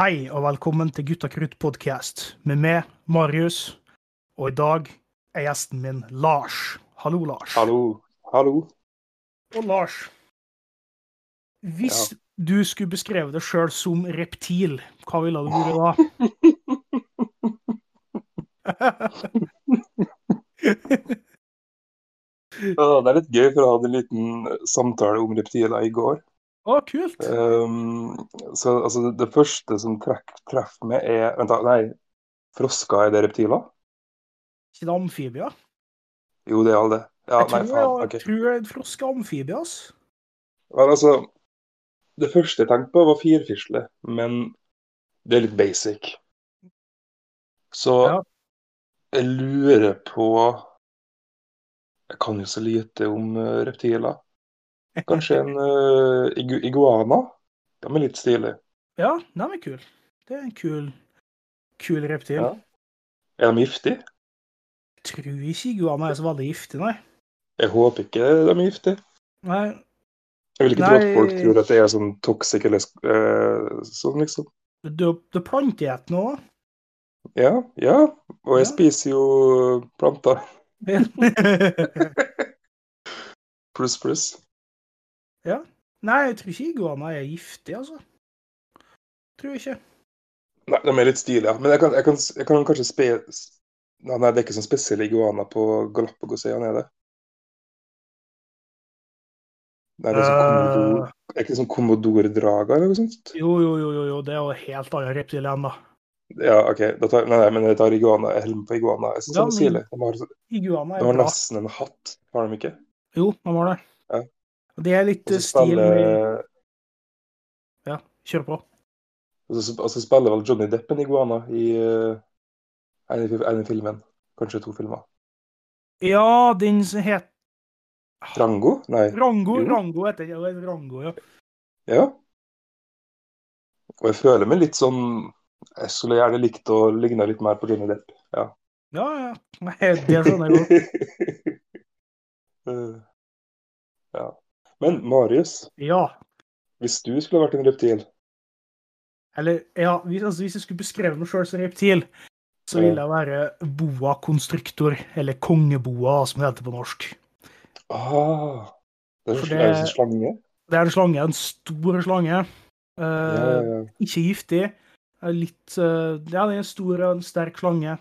Hei og velkommen til Gutta krutt podcast med meg, Marius, og i dag er gjesten min Lars. Hallo, Lars. Hallo. Hallo. Og Lars, hvis du skulle beskrevet deg sjøl som reptil, hva ville du vært da? Det er litt gøy, for jeg hadde en liten samtale om reptiler i går. Å, kult. Um, så altså, det, det første som trekk, treffer meg, er Vent, da. Nei. Frosker, er det reptiler? Ikke det amfibier? Jo, det er alle det. Ja, jeg nei, tror, faen. jeg, OK. tror jeg frosk er amfibie, ass. Vel, altså Det første jeg tenkte på, var firfisle, men det er litt basic. Så Ja. jeg lurer på Jeg kan jo så lite om eh, reptiler. Kanskje en uh, igu iguana? De er litt stilige. Ja, den er kul. Det er en kul, kul reptil. Ja. Er de giftige? Jeg tror ikke iguana er så veldig giftig, nei. Jeg håper ikke de er giftige. nei. Jeg vil ikke tro at folk tror at det er sånn toxic eller eh, sånn, liksom. Det er planteetende òg. Ja, ja. Og jeg Ja. spiser jo planter. Pluss, pluss. Nei, jeg tror ikke iguana er giftig, altså. Tror ikke. Nei, de er litt stilige. Men jeg kan, jeg kan, jeg kan kanskje spe... Nei, nei, det er ikke sånn spesielle iguana på Galapagosøyene, er det? Nei, det er sånn Er ikke det sånn kommodordrager eller noe sånt? jo, jo, jo, jo, det er jo helt annet reptil igjen, da. Ja, OK. Da tar, nei, nei, men jeg tar iguana. Jeg holder på iguana. Jeg syns Ja, de er men- stilige. De har, Iguana de er har nesten en hatt, har de ikke? Jo, de har det. Det er litt eh, stil med Ja, kjør på. og så, spiller vel Johnny Depp en iguana i uh, en, filmen. Kanskje to filmer. Ja, den som het Rango? Nei. Rango. Jo. Rango heter. Ja, Rango, ja. Ja. Og jeg føler meg litt sånn Jeg skulle gjerne likt å ligne litt mer på Johnny Depp. Ja. Ja, ja. Nei, det skjønner jeg godt. uh, ja. Men Marius, Ja. hvis du skulle vært en reptil Eller, ja, hvis, altså, hvis jeg skulle beskrevet meg sjøl som reptil, så ville jeg være boa konstruktor, eller kongeboa, som det heter på norsk. ah, Det er, For det- er en slange? Det er en slange, en stor slange. Eh, Ja, ja, ja. Ikke giftig. Litt eh, Ja, det er en stor og en sterk slange.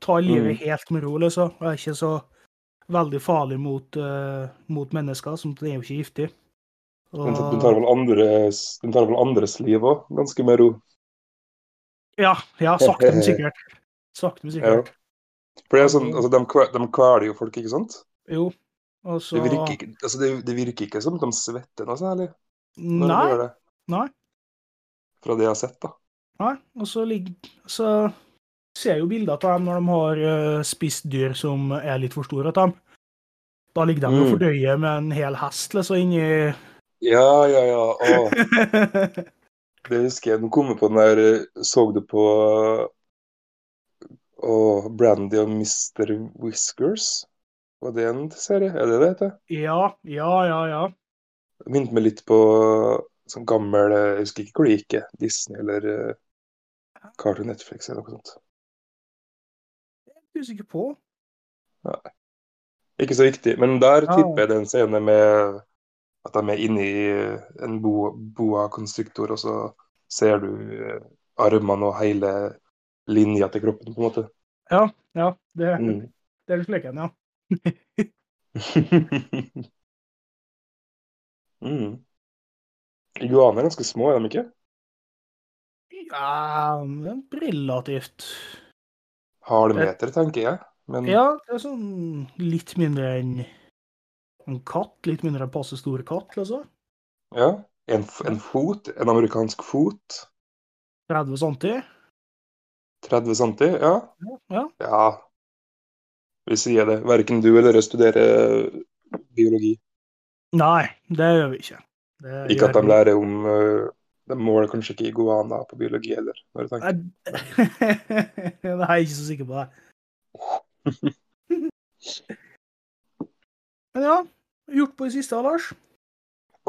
Tar livet Mm. helt med ro, liksom. Og er ikke så veldig farlig mot, uh, mot mennesker, som det er jo ikke giftig. Den, den, tar vel andres, den tar vel andres liv òg, ganske med ro. Ja, ja, sakte, men sikkert. Sakte, men sikkert. For det er sånn, altså, de, de kveler jo folk, ikke sant? Jo. Og så Det virker ikke, altså, det, det virker ikke som de svetter noe særlig når de Nei. gjør det. Nei. Fra det jeg har sett, da. Nei. Og så ligger Så ser jo bilder av dem når de har eh, spist dyr som er litt for store til dem. Da ligger de Mm. og fordøyer med en hel hest liksom inni Ja, ja, ja. Åh. det husker jeg. Nå kom på den der eh, Så du på Åh, Brandy og Mr. Whiskers? Var det en serie? Er det det heter? Ja, ja, ja, ja. Minte meg litt på sånn gammel eh, Jeg husker ikke hvor det gikk. eh, Disney eller Cartoon Netflix eller noe sånt. Er usikker på. Ikke så viktig. Men der tipper jeg den scenen scene med at de er inni en boa, boa konstruktor, og så ser du eh, armene og hele linja til kroppen, på en måte. Ja, ja. Det, Mm. det er litt leken, ja. mm. Iguaner er ganske små, er de ikke? Ja, relativt Halvmeter, tenker jeg. Men Ja, det er sånn litt mindre enn en katt. Litt mindre enn passe stor katt, altså. ja. En, en fot, en amerikansk fot, 30 cm. 30 cm, ja. Ja. Ja, vi sier det. Verken du eller jeg studerer biologi. Nei, det gjør vi ikke. Det Ikke at de lærer om øh, De måler kanskje ikke iguana på biologi heller. Når jeg tenker. Nei, jeg er ikke så sikker på det. Men ja, gjort på det siste, Lars.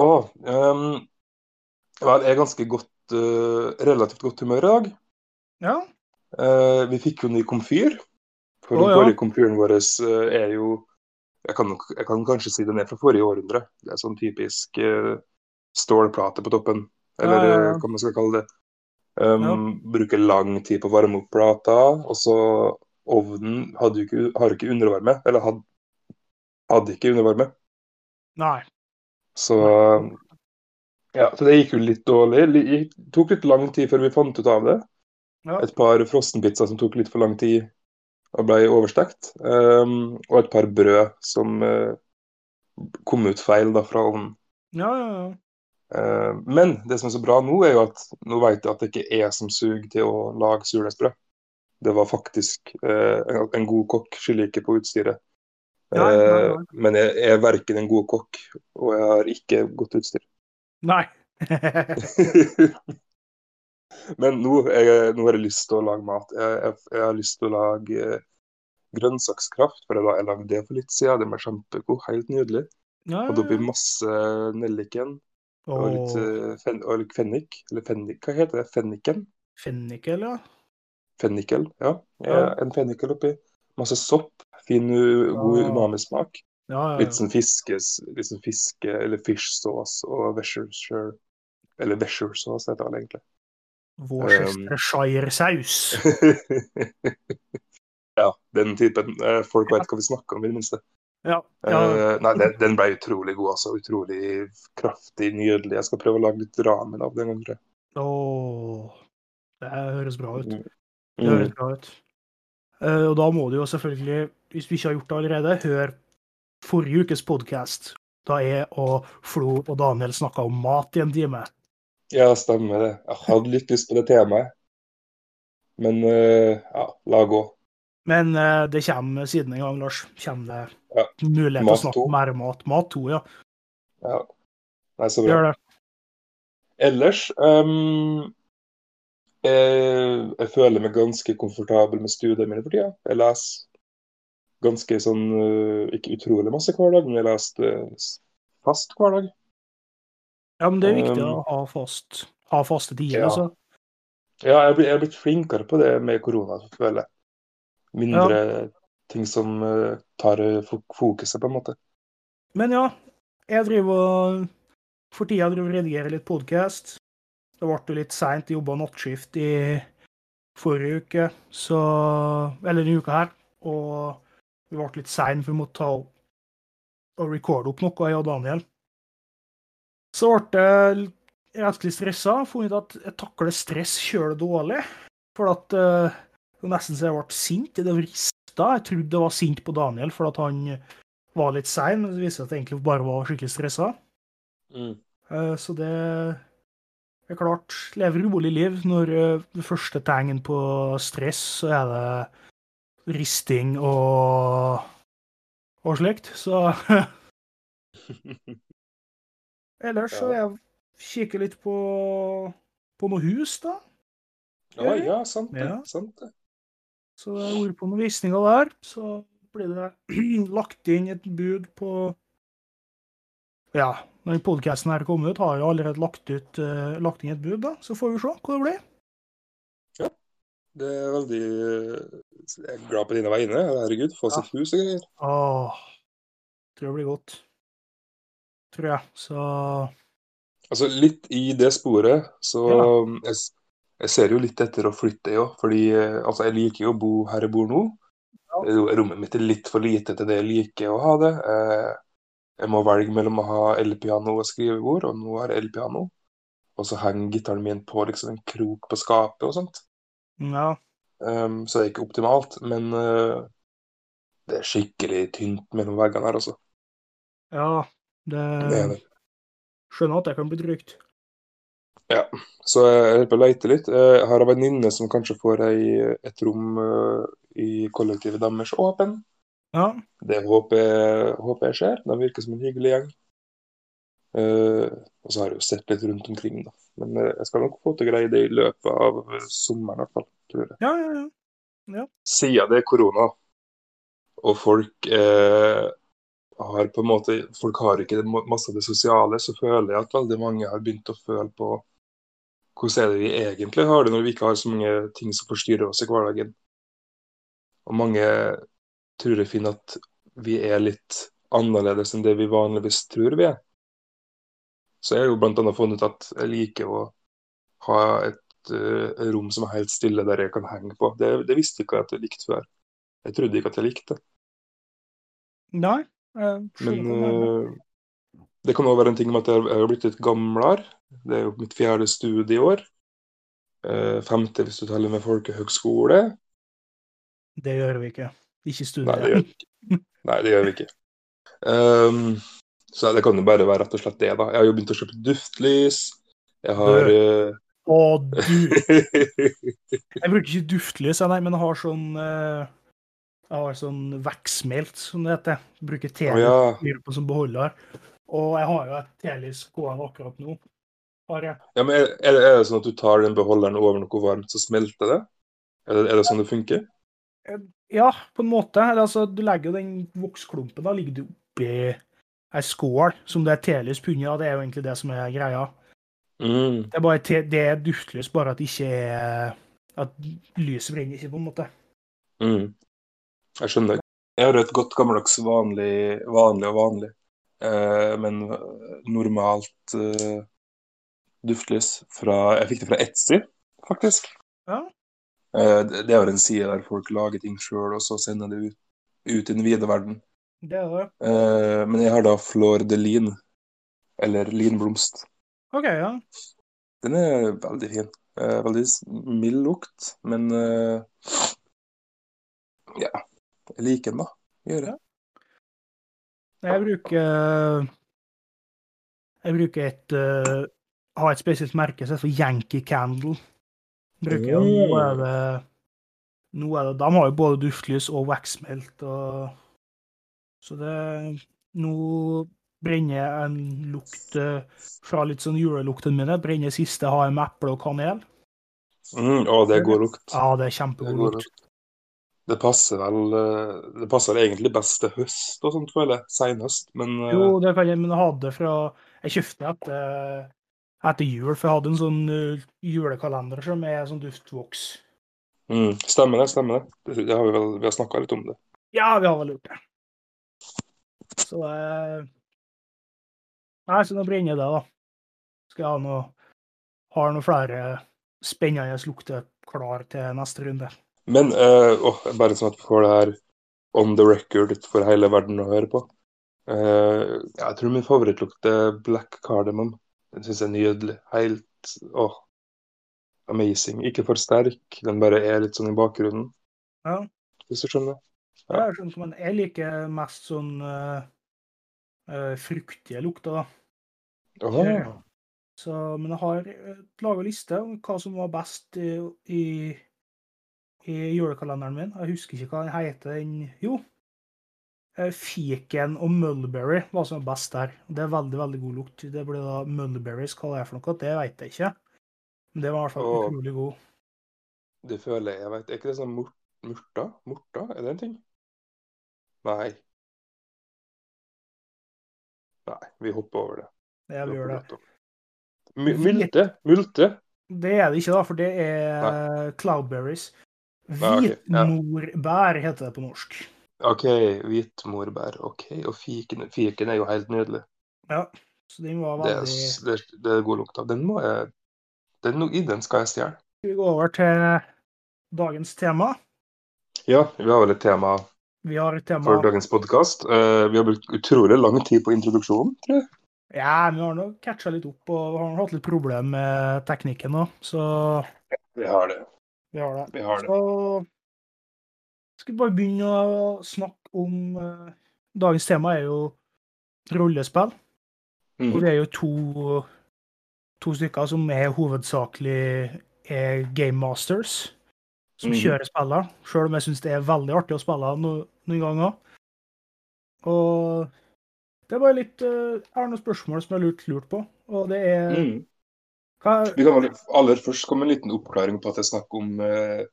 Å, ehm, vel, jeg er ganske godt uh, relativt godt humør i dag. Ja. Uh, vi fikk jo ny komfyr. For oh, den ja. komfyren vår eh, er jo jeg kan, jeg kan kanskje si den er fra forrige århundre. Det er sånn typisk uh, stålplate på toppen. Eller Ja, ja, ja. eh, hva man skal kalle det. Um, Bruker lang tid på å varme opp plata. Og så ovnen hadde ikke, har ikke undervarme. Eller hadde, hadde ikke undervarme. Nei. Så ja, så det gikk jo litt dårlig. Det tok litt lang tid før vi fant ut av det. Ja. Et par frossenpizzaer som tok litt for lang tid og ble overstekt. Um, og et par brød som uh, kom ut feil da fra ovnen. Ja, ja, ja. Eh, men det som er så bra nå, er jo at nå vet jeg at det ikke er som suger til å lage surdeigsbrød. Det var faktisk eh, en, god kokk, skylder ikke på utstyret. Nei, nei, nei. men jeg, er verken en god kokk, og jeg har ikke godt utstyr. Nei. Men nå, jeg, nå har jeg lyst til å lage mat. Jeg, jeg, jeg har lyst til å lage eh, grønnsakskraft, for jeg, jeg lagde det for litt siden. Den var kjempegod, helt nydelig. ja, ja, ja. Og det blir masse nelliken og litt, eh, fen, og fennik. Eller fennik, hva heter det? Fenniken? Fennikel, ja. Fennikel, ja. Ja. En fennikel oppi. Masse sopp. Fin, god Ja. umamismak. Ja, ja, Litt sånn fiskes, litt sånn fiske- eller fish sauce og Worcestershire Eller Worcestershire sauce heter det egentlig. Worcestershire-saus. ja, den typen. Eh, Folk vet hva vi snakker om, i det minste. Ja, ja. Uh, nei, den, den ble utrolig god, altså. Utrolig kraftig, nydelig. Jeg skal prøve å lage litt ramen av den. Andre. Åh, det høres bra ut. Mm. Det høres bra ut. Uh, og da må du jo selvfølgelig, hvis du ikke har gjort det allerede, høre forrige ukes podkast. Da jeg og Flo og Daniel snakka om mat i en time. Ja, stemmer det. Jeg hadde litt lyst på det temaet. Men uh, ja, la gå. Men det kommer siden en gang, Lars. Kommer det Ja. mulighet til å snakke mer om mat? Mat to, ja. Ja. Nei, så bra. Gjør det. Ellers um, jeg, jeg føler meg ganske komfortabel med studiene mine for tida. Jeg leser ganske sånn eh, Ikke utrolig masse hver dag, men jeg leser eh, fast hver dag. Ja, men det er viktig Um, å ha fast ha faste tider. ja. altså. Ja, jeg er blitt- jeg er blitt flinkere på det med korona, føler jeg. Mindre ting som eh, tar eh, fokuset, på en måte. Men ja, jeg driver og For tida driver og redigerer litt podkast. Det ble jo litt seint. Jobba nattskift i forrige uke, så Eller denne uka her. Og vi ble litt seine, for vi måtte ta og recorde opp noe, jeg og Daniel. Så ble jeg rettelig stressa. Funnet at jeg takler stress kjølig dårlig. For at uh, det var nesten så jeg ble sint. Det vrista. Jeg trodde det var sint på Daniel for at han var litt sein, men det viste seg at jeg egentlig bare var skikkelig stressa. Mm. Eh, Så det er klart, lever rolig liv. Når eh, det første tegn på stress, så er det risting og, og slikt. Så ellers så vil jeg kikker litt på, på noe hus, da. Ja, ja, sant det. Ja. Sant det. Så jeg har vært på noen visninger der. Så ble det lagt inn et bud på Ja, når podkasten her kommer ut, har jeg allerede lagt, ut, uh, lagt inn et bud, da. Så får vi se hva det blir. Ja. Det er veldig Jeg er glad på dine vegne. Herregud, få Ja. sitt hus og greier. Åh, tror det blir godt. Tror jeg. Så Altså, litt i det sporet, så Ja. jeg, jeg ser jo litt etter å flytte, jo. Fordi eh, altså, jeg liker jo å bo her jeg bor nå. Eh, Rommet mitt er litt for lite til det jeg liker å ha det. Eh, Jeg må velge mellom å ha elpiano og skrivebord, og nå har jeg elpiano. Og så henger gitaren min på liksom en krok på skapet og sånt. ja. Um, så det er ikke optimalt, men uh, det er skikkelig tynt mellom veggene her, altså. Ja. Det Det det. Skjønner at det kan bli trygt. Så jeg holder på å leite litt. Eh, Jeg har en venninne som kanskje får ei, et rom eh, i kollektivet deres åpen. Ja. Det håper jeg, håper jeg skjer. De virker som en hyggelig gjeng. Uh, og så har jeg jo sett litt rundt omkring, da. Men jeg skal nok få til å greie det i løpet av sommeren, i hvert fall. Tror jeg. Ja, ja, ja. Siden det er korona, og folk eh, har på en måte Folk har ikke masse av det sosiale, så føler jeg at veldig mange har begynt å føle på hvordan er det vi egentlig har det når vi ikke har så mange ting som forstyrrer oss i hverdagen. Og mange tror jeg finner at vi er litt annerledes enn det vi vanligvis tror vi er. Så jeg har jo annet funnet ut at jeg liker å ha et uh, rom som er helt stille, der jeg kan henge på. Det, det visste ikke jeg at jeg likte før. Jeg trodde ikke at jeg likte det. Nei. Men uh, det kan òg være en ting med at jeg har blitt litt gamlere. Det er jo mitt fjerde studie i år. Uh, femte hvis du teller med folkehøgskole. Det gjør vi ikke. Ikke studier. ikke. Nei, det gjør vi ikke. Um, så det kan jo bare være rett og slett det, da. Jeg har jo begynt å kjøpe duftlys. Jeg har uh, Å, du. Jeg bruker ikke duftlys, jeg, nei, men jeg har sånn uh... Jeg har sånn veksmelt, som det heter. Jeg bruker Å oh, ja. på som beholder. Og jeg har jo et telys gående akkurat nå. Bare. ja, men er, er, det, er det sånn at du tar den beholderen over noe varmt, så smelter det? Er det, er det sånn det funker? Ja, på en måte. Eller, altså, du legger jo den voksklumpen da ligger du oppi ei skål som det er telys på under. Det er jo egentlig det som er greia. Mm. Det er bare te, det er duftlys, bare at det ikke At lyset brenner ikke, på en måte. Mm. Jeg skjønner. Jeg har et godt gammeldags vanlig, vanlig og vanlig, eh, men normalt eh, duftlys fra Jeg fikk det fra Etsy, faktisk. Ja. Eh, det det er jo en side der folk lager ting sjøl, og så sender det ut, ut i den vide verden. Det er det. Eh, men jeg har da Flor de Lin, eller linblomst. OK, ja. Den er veldig fin. Eh, veldig mild lukt, men eh, ja. Jeg liker den, da. Gjør jeg. Jeg bruker Jeg bruker et uh, Har et spesielt merke som heter Yankee Candle. Bruker jeg, Nå er det nå er det, De har jo både duftlys og waxmelt. Og, så det Nå brenner jeg en lukt eh, fra litt sånn julelukten min. Brenner siste har jeg med eple og kanel. Mm, å, det er god lukt. Ja, det Det, er kjempegod lukt. Det passer vel eh, Det passer egentlig best til høst og sånt, føler jeg. Seinhøst. Men eh, Jo, det kan jeg, men jeg hadde fra Jeg kjøpte etter, etter jul, for jeg hadde en sånn eh, julekalender som er sånn duftvoks. mm, stemmer det. Stemmer det. Det, det har vi vel vi har snakka litt om det. Ja, vi har vel gjort det. Så eh, Nei, så nå brenner det, da. Skal jeg ha noe Har noe flere spennende lukter klar til neste runde. Men uh, åh, bare sånn at vi får det her on the record for hele verden å høre på. Uh, jeg tror min favorittlukt er black cardamom. Den syns jeg er nydelig. Helt åh, amazing. Ikke for sterk, den bare er litt sånn i bakgrunnen, Ja, hvis du skjønner. det er sånn som en, Jeg liker mest sånn uh, uh, fruktige lukter, da. Åh, Så, men jeg har laga liste om hva som var best i, i, i julekalenderen min. Jeg husker ikke hva den heter. Den, jo, eh, fiken og mulberry var som best der. Det er veldig veldig god lukt. Det blir da mulberries. Hva det er for noe, det vet jeg ikke. Men det var i hvert fall utrolig god. det føler jeg. jeg vet. Er ikke det sånn mur murta? Murta? Er det en ting? Nei. Nei, vi hopper over det. Ja, Vi vi gjør det. Multe? Multe? Det er det ikke, da, for det er cloudberries. Nei, ok, ja. Hvitmorbær heter det på norsk. OK, hvitmorbær. OK. Og fiken, fiken er jo helt nydelig. Ja, så den var Det er, veldig det, er- det er god lukt av. Den må jeg den, den skal jeg stjele. Skal vi gå over til dagens tema? Ja, vi har vel et tema Vi har et tema for dagens podkast. vi har brukt utrolig lang tid på introduksjonen, tror jeg. Ja, vi har nå catcha litt opp og har hatt litt problemer med teknikken òg, så Vi har det. Vi har det. Vi har det. Så skal vi bare begynne å snakke om eh, Dagens tema er jo rollespill. Og vi det er jo to, to stykker som er hovedsakelig er game masters, som mm. kjører spillene. Sjøl om jeg syns det er veldig artig å spille no, noen ganger. Og det er bare litt uh, er noen spørsmål som jeg har lurt, lurt på, og det er Mm. Vi kan aller først komme en liten oppklaring på at det er snakk om eh,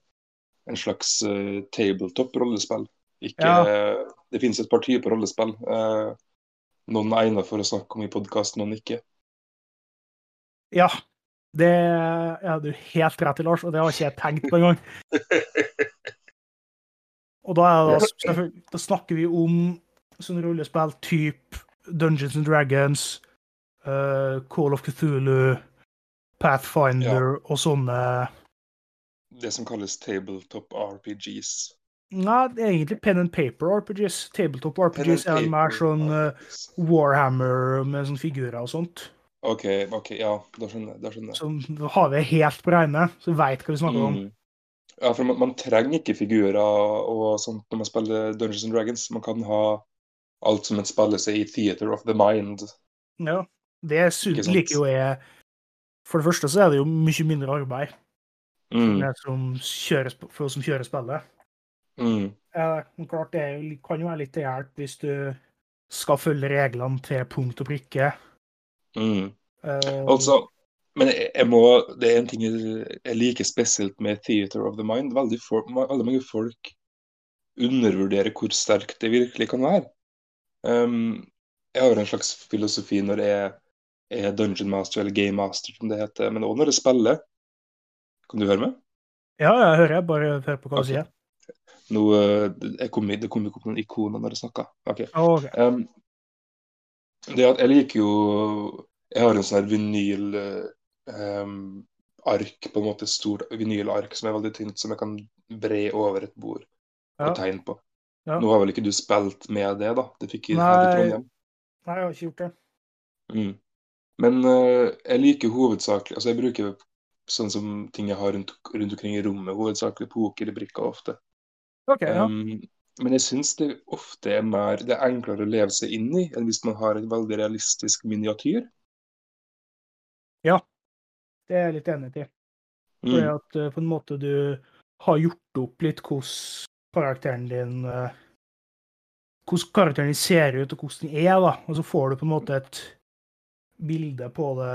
en slags eh, tabletop-rollespill. Ikke Ja. Det finnes et parti på rollespill. Eh, noen egnet for å snakke om i podkast, noen ikke. Ja. Det er du helt rett i, Lars, og det har ikke jeg tenkt på engang. Og da, det, da, snakker vi om sånn rollespill type Dungeons and Dragons, uh, Call of Cthulhu, Pathfinder og sånne Det som kalles tabletop RPGs. Nei, det er egentlig pen and paper RPGs. Tabletop RPGs er mer sånn eh, RPGs. Warhammer med sånne figurer og sånt. OK, ok, ja, da skjønner jeg. Da skjønner jeg. Så har vi helt på regnet, så veit hva vi snakker om. Mm. Ja, for man, man trenger ikke figurer og sånt når man spiller Dungeons and Dragons. Man kan ha alt som en spiller seg i Theater of the Mind. Ja, det liker jo jeg. For det første så er det jo mye mindre arbeid Mm. som kjører, for oss som kjører spillet. Mm. Eh, klart det jo, kan jo være litt til hjelp hvis du skal følge reglene til punkt og prikke. Mm. Eh, Altså, men jeg, må, det er en ting jeg, liker spesielt med Theater of the Mind. Veldig, for, veldig mange folk undervurderer hvor sterkt det virkelig kan være. Um, jeg har en slags filosofi når jeg er dungeon master eller game master, som det heter, men òg når det spiller. Kan du høre meg? Ja, jeg hører. jeg Bare hør på hva Ok. du sier. Nå, eh, kom, det kom ikke opp noen ikoner når jeg snakka. Okay. Ja, ok. Um, det at jeg liker jo Jeg har en sånn her vinyl um, ark, på en måte stort vinylark som er veldig tynt, som jeg kan bre over et bord Ja. og tegne på. Ja. Nå har vel ikke du spilt med det, da? Det fikk jeg her i Nei. Trondheim. Nei, jeg har ikke gjort det. Mm. Men uh, jeg liker hovedsakelig Altså, jeg bruker sånn som ting jeg har rundt, rundt omkring i rommet, hovedsakelig pokerbrikker ofte. Okay, ja. Um, men jeg syns det ofte er mer Det er enklere å leve seg inn i enn hvis man har et veldig realistisk miniatyr. Ja, Det er jeg litt enig i. Fordi Mm. at uh, på en måte du har gjort opp litt hvordan karakteren din uh, Hvordan karakteren din ser ut, og hvordan den er, da. Og så får du på en måte et bilde på det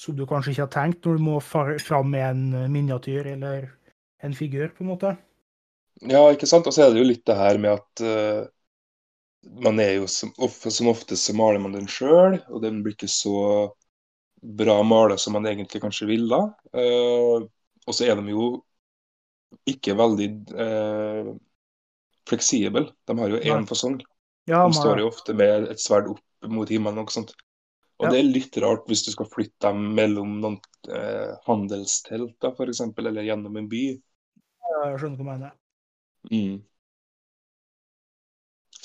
som du kanskje ikke har tenkt, når du må fram med en eh, miniatyr eller en figur, på en måte. Ja, ikke sant? Og så er det jo litt det her med at uh, man er jo som, of, som oftest så maler man den sjøl, og den blir ikke så bra mala som man egentlig kanskje ville. Uh, og så er de jo ikke veldig uh, fleksible. De har jo én fasong. Ja, De man- står jo ofte med et sverd opp mot himmelen og sånt. Og Ja. det er litt rart hvis du skal flytte mellom noen eh, handelstelt, da, eksempel, eller gjennom en by. jeg skjønner hva du mener. Mm.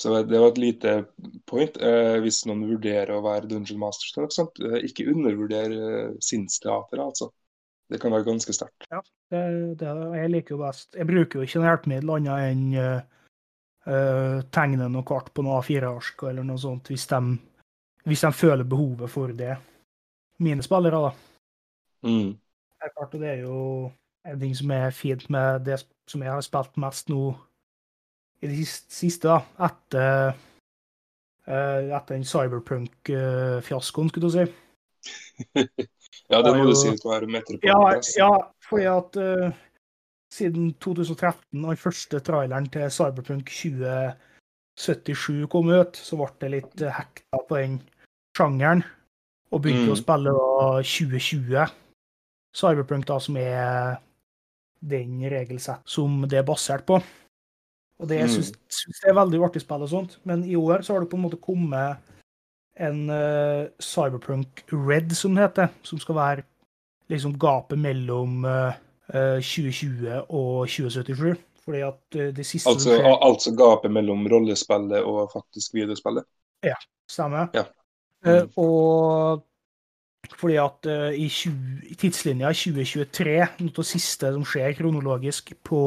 Så det var et lite point. Eh, hvis noen vurderer å være Dungeon Master, eller ikke? Eh, ikke undervurder eh, sinnsteateret, altså. Det kan være ganske sterkt. Ja, det, det. jeg liker jo best Jeg bruker jo ikke noe hjelpemiddel annet enn uh, uh, tegne noe kart på noe A4-ark eller noe sånt, hvis de, hvis de føler behovet for det. Mine spillere, da. Mm. Det er klart, og det er jo en ting som er fint med det som jeg har spilt mest nå i det siste, da, etter, eh, etter den cyberpunk-fiaskoen, skulle du si. Ja, det må du si til å være meter på Ja, ja fordi at uh, siden 2013, og den første traileren til Cyberpunk 2077 kom ut, så ble det litt uh, hekta på den sjangeren. Og begynte Mm. å spille da 2020. Cyberpunk, da, som er den regelsett som det er basert på. Og det Mm. syns, syns det er veldig artig spill og sånt, men i år så har det på en måte kommet en uh, Cyberpunk Red, som det heter, som skal være liksom gapet mellom eh, eh, 2020 og 2077. Fordi at eh, det siste Altså, som skjer, altså gapet mellom rollespillet og faktisk videospillet. Ja, stemmer. Ja. Mm. Uh, og fordi at uh, i, 20, i tidslinja 2023, noe av det siste som skjer kronologisk på,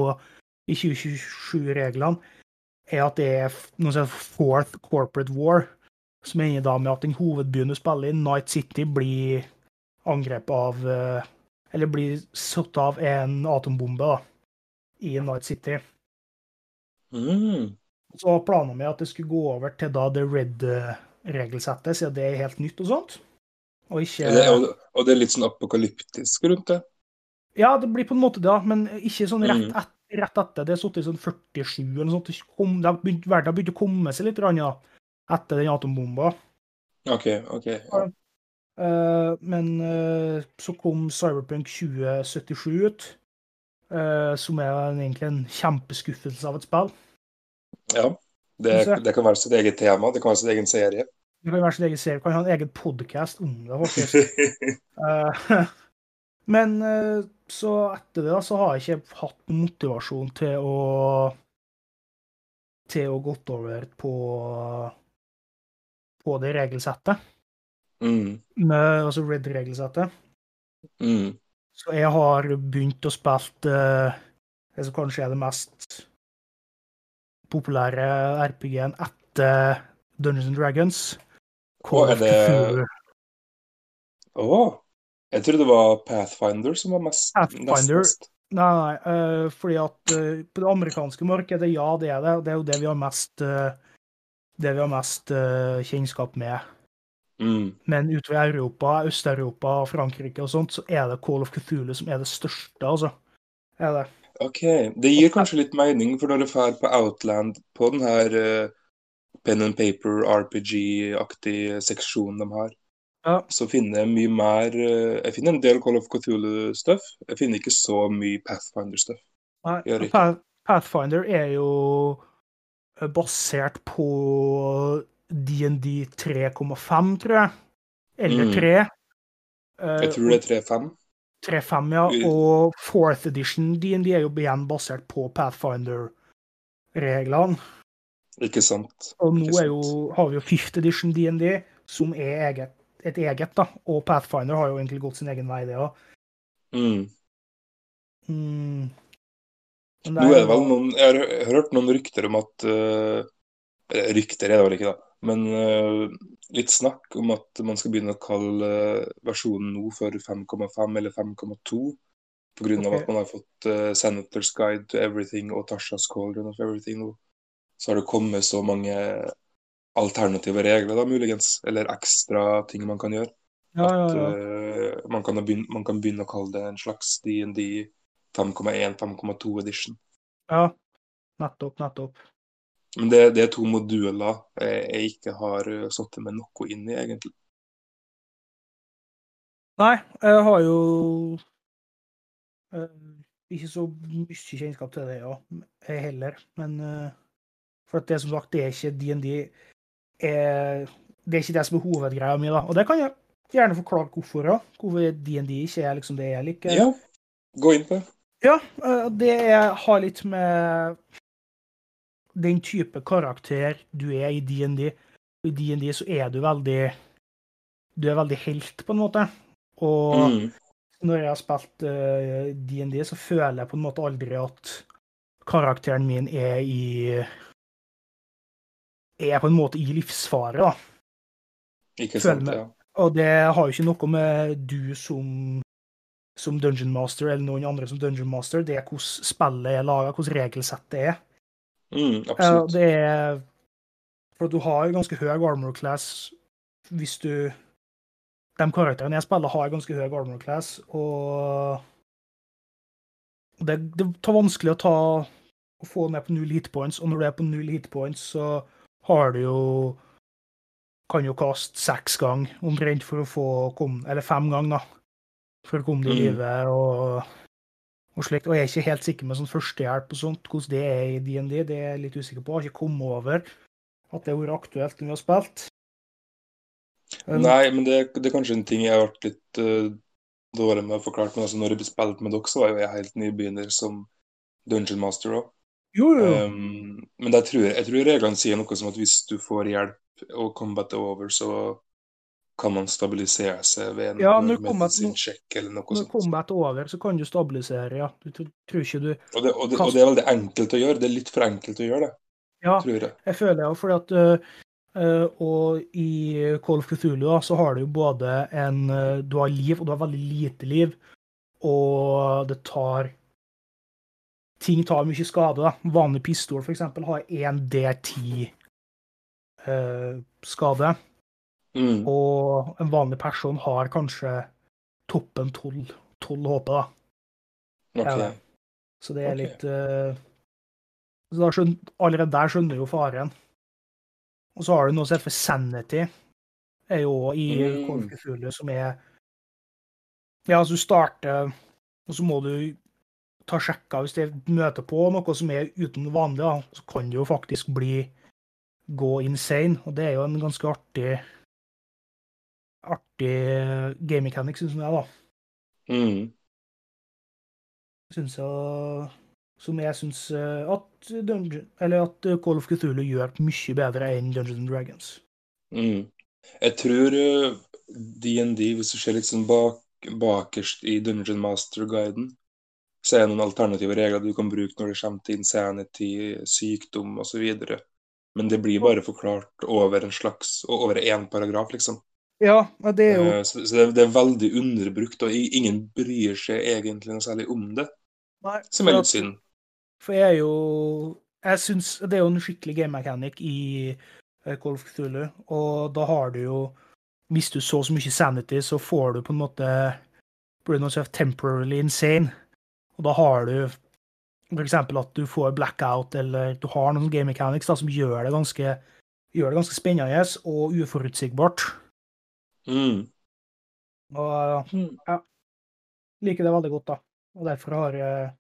i 2027-reglene, er at det er noe som heter Fourth Corporate War, som ender da med at den hovedbyen du spiller i, Night City, blir angrepet av uh, Eller blir satt av en atombombe da, i Night City. Mm. Så planen med at det skulle gå over til da det red-regelsettet, siden det er helt nytt og sånt. Og ikke Det, og, og det er litt sånn apokalyptisk rundt det. Ja, det blir på en måte det, men ikke sånn rett, Mm. et, rett etter. Det er sittet i sånn 47 eller noe sånt. Det har begynt, verden har begynt å komme seg litt ja, etter den atombomba. OK. ok. Ja. Eh, men eh, så kom Cyberpunk 2077 ut, eh, som er en, egentlig en kjempeskuffelse av et spill. Ja. Det, det, kan være sitt eget tema, det kan være sin egen serie. Det kan være sin egen serie, kan ha en egen podkast om det, faktisk. uh, men uh, så etter det da, så har jeg ikke hatt motivasjon til å til å gått over på på det regelsettet. Mm. Med, altså Red-regelsettet. Mm. Så jeg har begynt å spille uh, det som kanskje er det mest populære RPG-en etter Dungeons and Dragons. Call er det? Å! Jeg trodde det var Pathfinder som var mest Pathfinder. Nest, Nei, nei, uh, fordi at uh, på det amerikanske markedet, ja, det er det. Det er jo det vi har mest uh, det vi har mest kjennskap med. Mm. Men utover Europa, Øst-Europa, Frankrike og sånt, så er det Call of Cthulhu som er det største, altså. Er det. OK. Det gir kanskje litt mening, for når du drar på Outland, på den her uh, pen and paper, RPG-aktig seksjonen de har, ja. så finner jeg mye mer uh, Jeg finner en del Call of Cthulhu-stuff. Jeg finner ikke så mye Pathfinder-stuff. Pathfinder er jo eh, basert på DND 3,5, tror jeg. Eller 3. Mm. Jeg tror det er 3,5. 3.5, ja. Og fourth edition DND er jo igjen basert på Pathfinder-reglene. Ikke sant. Og nå Ikke jo, har vi jo fifth edition DND, som er eget, et eget, da. Og Pathfinder har jo egentlig gått sin egen vei, det òg. Mm. Mm. Nå er det vel noen Jeg har hørt noen rykter om at uh, Rykter er det vel ikke, da. Men uh, litt snakk om at man skal begynne å kalle uh, versjonen nå for 5,5 eller 5,2. Pga. Okay. at man har fått uh, Senators Guide to Everything og Tashas Cauldron of Everything nå. Så har det kommet så mange alternative regler, da, muligens. Eller ekstra ting man kan gjøre. Ja, ja, ja. At man, kan begynne, man, kan begynne, å kalle det en slags DND 5,1-5,2 edition. Ja, nettopp, nettopp. Men det, det, er to moduler jeg ikke har eh, satt meg noe inn i, egentlig. Nei, jeg har jo uh, ikke så mye kjennskap til det, ja, jeg heller. Men for at det som sagt, det er ikke DND Det er ikke det som er hovedgreia mi, da. Og det kan jeg gjerne forklare hvorfor ja. Hvorfor DND ikke er liksom det jeg liker. Ja, gå inn på det. Ja, det har litt med den type karakter du er i DND. I DND så er du veldig Du er veldig helt, på en måte. Og mm. når jeg har spilt DND, uh, så føler jeg på en måte aldri at karakteren min er i Er på en måte i livsfare, da. Ikke sant, ja. Og det har jo ikke noe med du som som Dungeon Master eller noen andre som Dungeon Master. Det er hvordan spillet er laga, hvordan regelsettet er. Mm, absolutt. Det er For du har ganske høy armor class hvis du De karakterene jeg spiller, har ganske høy armor class, og det, det tar vanskelig å ta å få ned på null hit points, og når du er på null hit points, så har du jo kan jo kaste seks ganger omtrent for å få komme Eller fem ganger, da. For å komme til i live og og slikt. Og jeg er ikke helt sikker med sånn førstehjelp og sånt, hvordan det er i DND. Det er jeg litt usikker på. Jeg har ikke kommet over at det har vært aktuelt når vi har spilt. Um, Nei, men det, det, er kanskje en ting jeg har vært litt uh, dårlig med å forklare. Men altså, når jeg spilte med dere, så var jo jeg helt nybegynner som Dungeon Master òg. Um, men jeg tror, jeg tror reglene sier noe som at hvis du får hjelp og combat er over, så kan man stabilisere seg ved en ja, medisinsjekk eller noe sånt. Når combat er over, så kan du stabilisere, ja. Du tror ikke du og det, og, det, og det, er veldig enkelt å gjøre. Det er litt for enkelt å gjøre det, ja, tror jeg. jeg føler det, fordi at uh, Og i Call of Cthulhu da, så har du jo både en uh, Du har liv, og du har veldig lite liv. Og det tar Ting tar mye skade. da. Vanlig pistol, eksempel, har 1 D10 uh. Mm. Og en vanlig person har kanskje toppen 12, 12 HP, da. Okay. Så det er okay. litt uh, så skjønner, Allerede der skjønner du jo faren. Og så har du noe som heter sanity. er jo i Mm. Call som er Ja, altså du starter, og så må du ta sjekka hvis det møter på noe som er uten vanlig, da, så kan det jo faktisk bli gå insane. Og det er jo en ganske artig artig game mechanic, syns jeg, da. Mm. Synes jeg, som jeg syns at, Dungeon- at Call of Cthulhu gjør mye bedre enn Dungeons and Dragons. Mm. Jeg tror eh, DND, hvis du ser litt sånn bak, bakerst i Dungeon Master-guiden, så er det noen alternative regler du kan bruke når det kommer til insanity, sykdom osv. Men det blir bare forklart over en slags over én paragraf, liksom. Ja, det er jo Eh, Så, så det, det er veldig underbrukt, og ingen bryr seg egentlig noe særlig om det, Nei, som er litt synd. For jeg er jo Jeg syns det er jo en skikkelig game mechanic i eh, Call of Cthulhu, og da har du jo Hvis du så så mye sanity, så får du på en måte blir noe sånt temporarily insane. Og da har du f.eks. at du får blackout, eller du har noen game mechanics da, som gjør det ganske, gjør det ganske spennende og uforutsigbart. Mm. Og ja, liker det veldig godt, da. Og derfor har jeg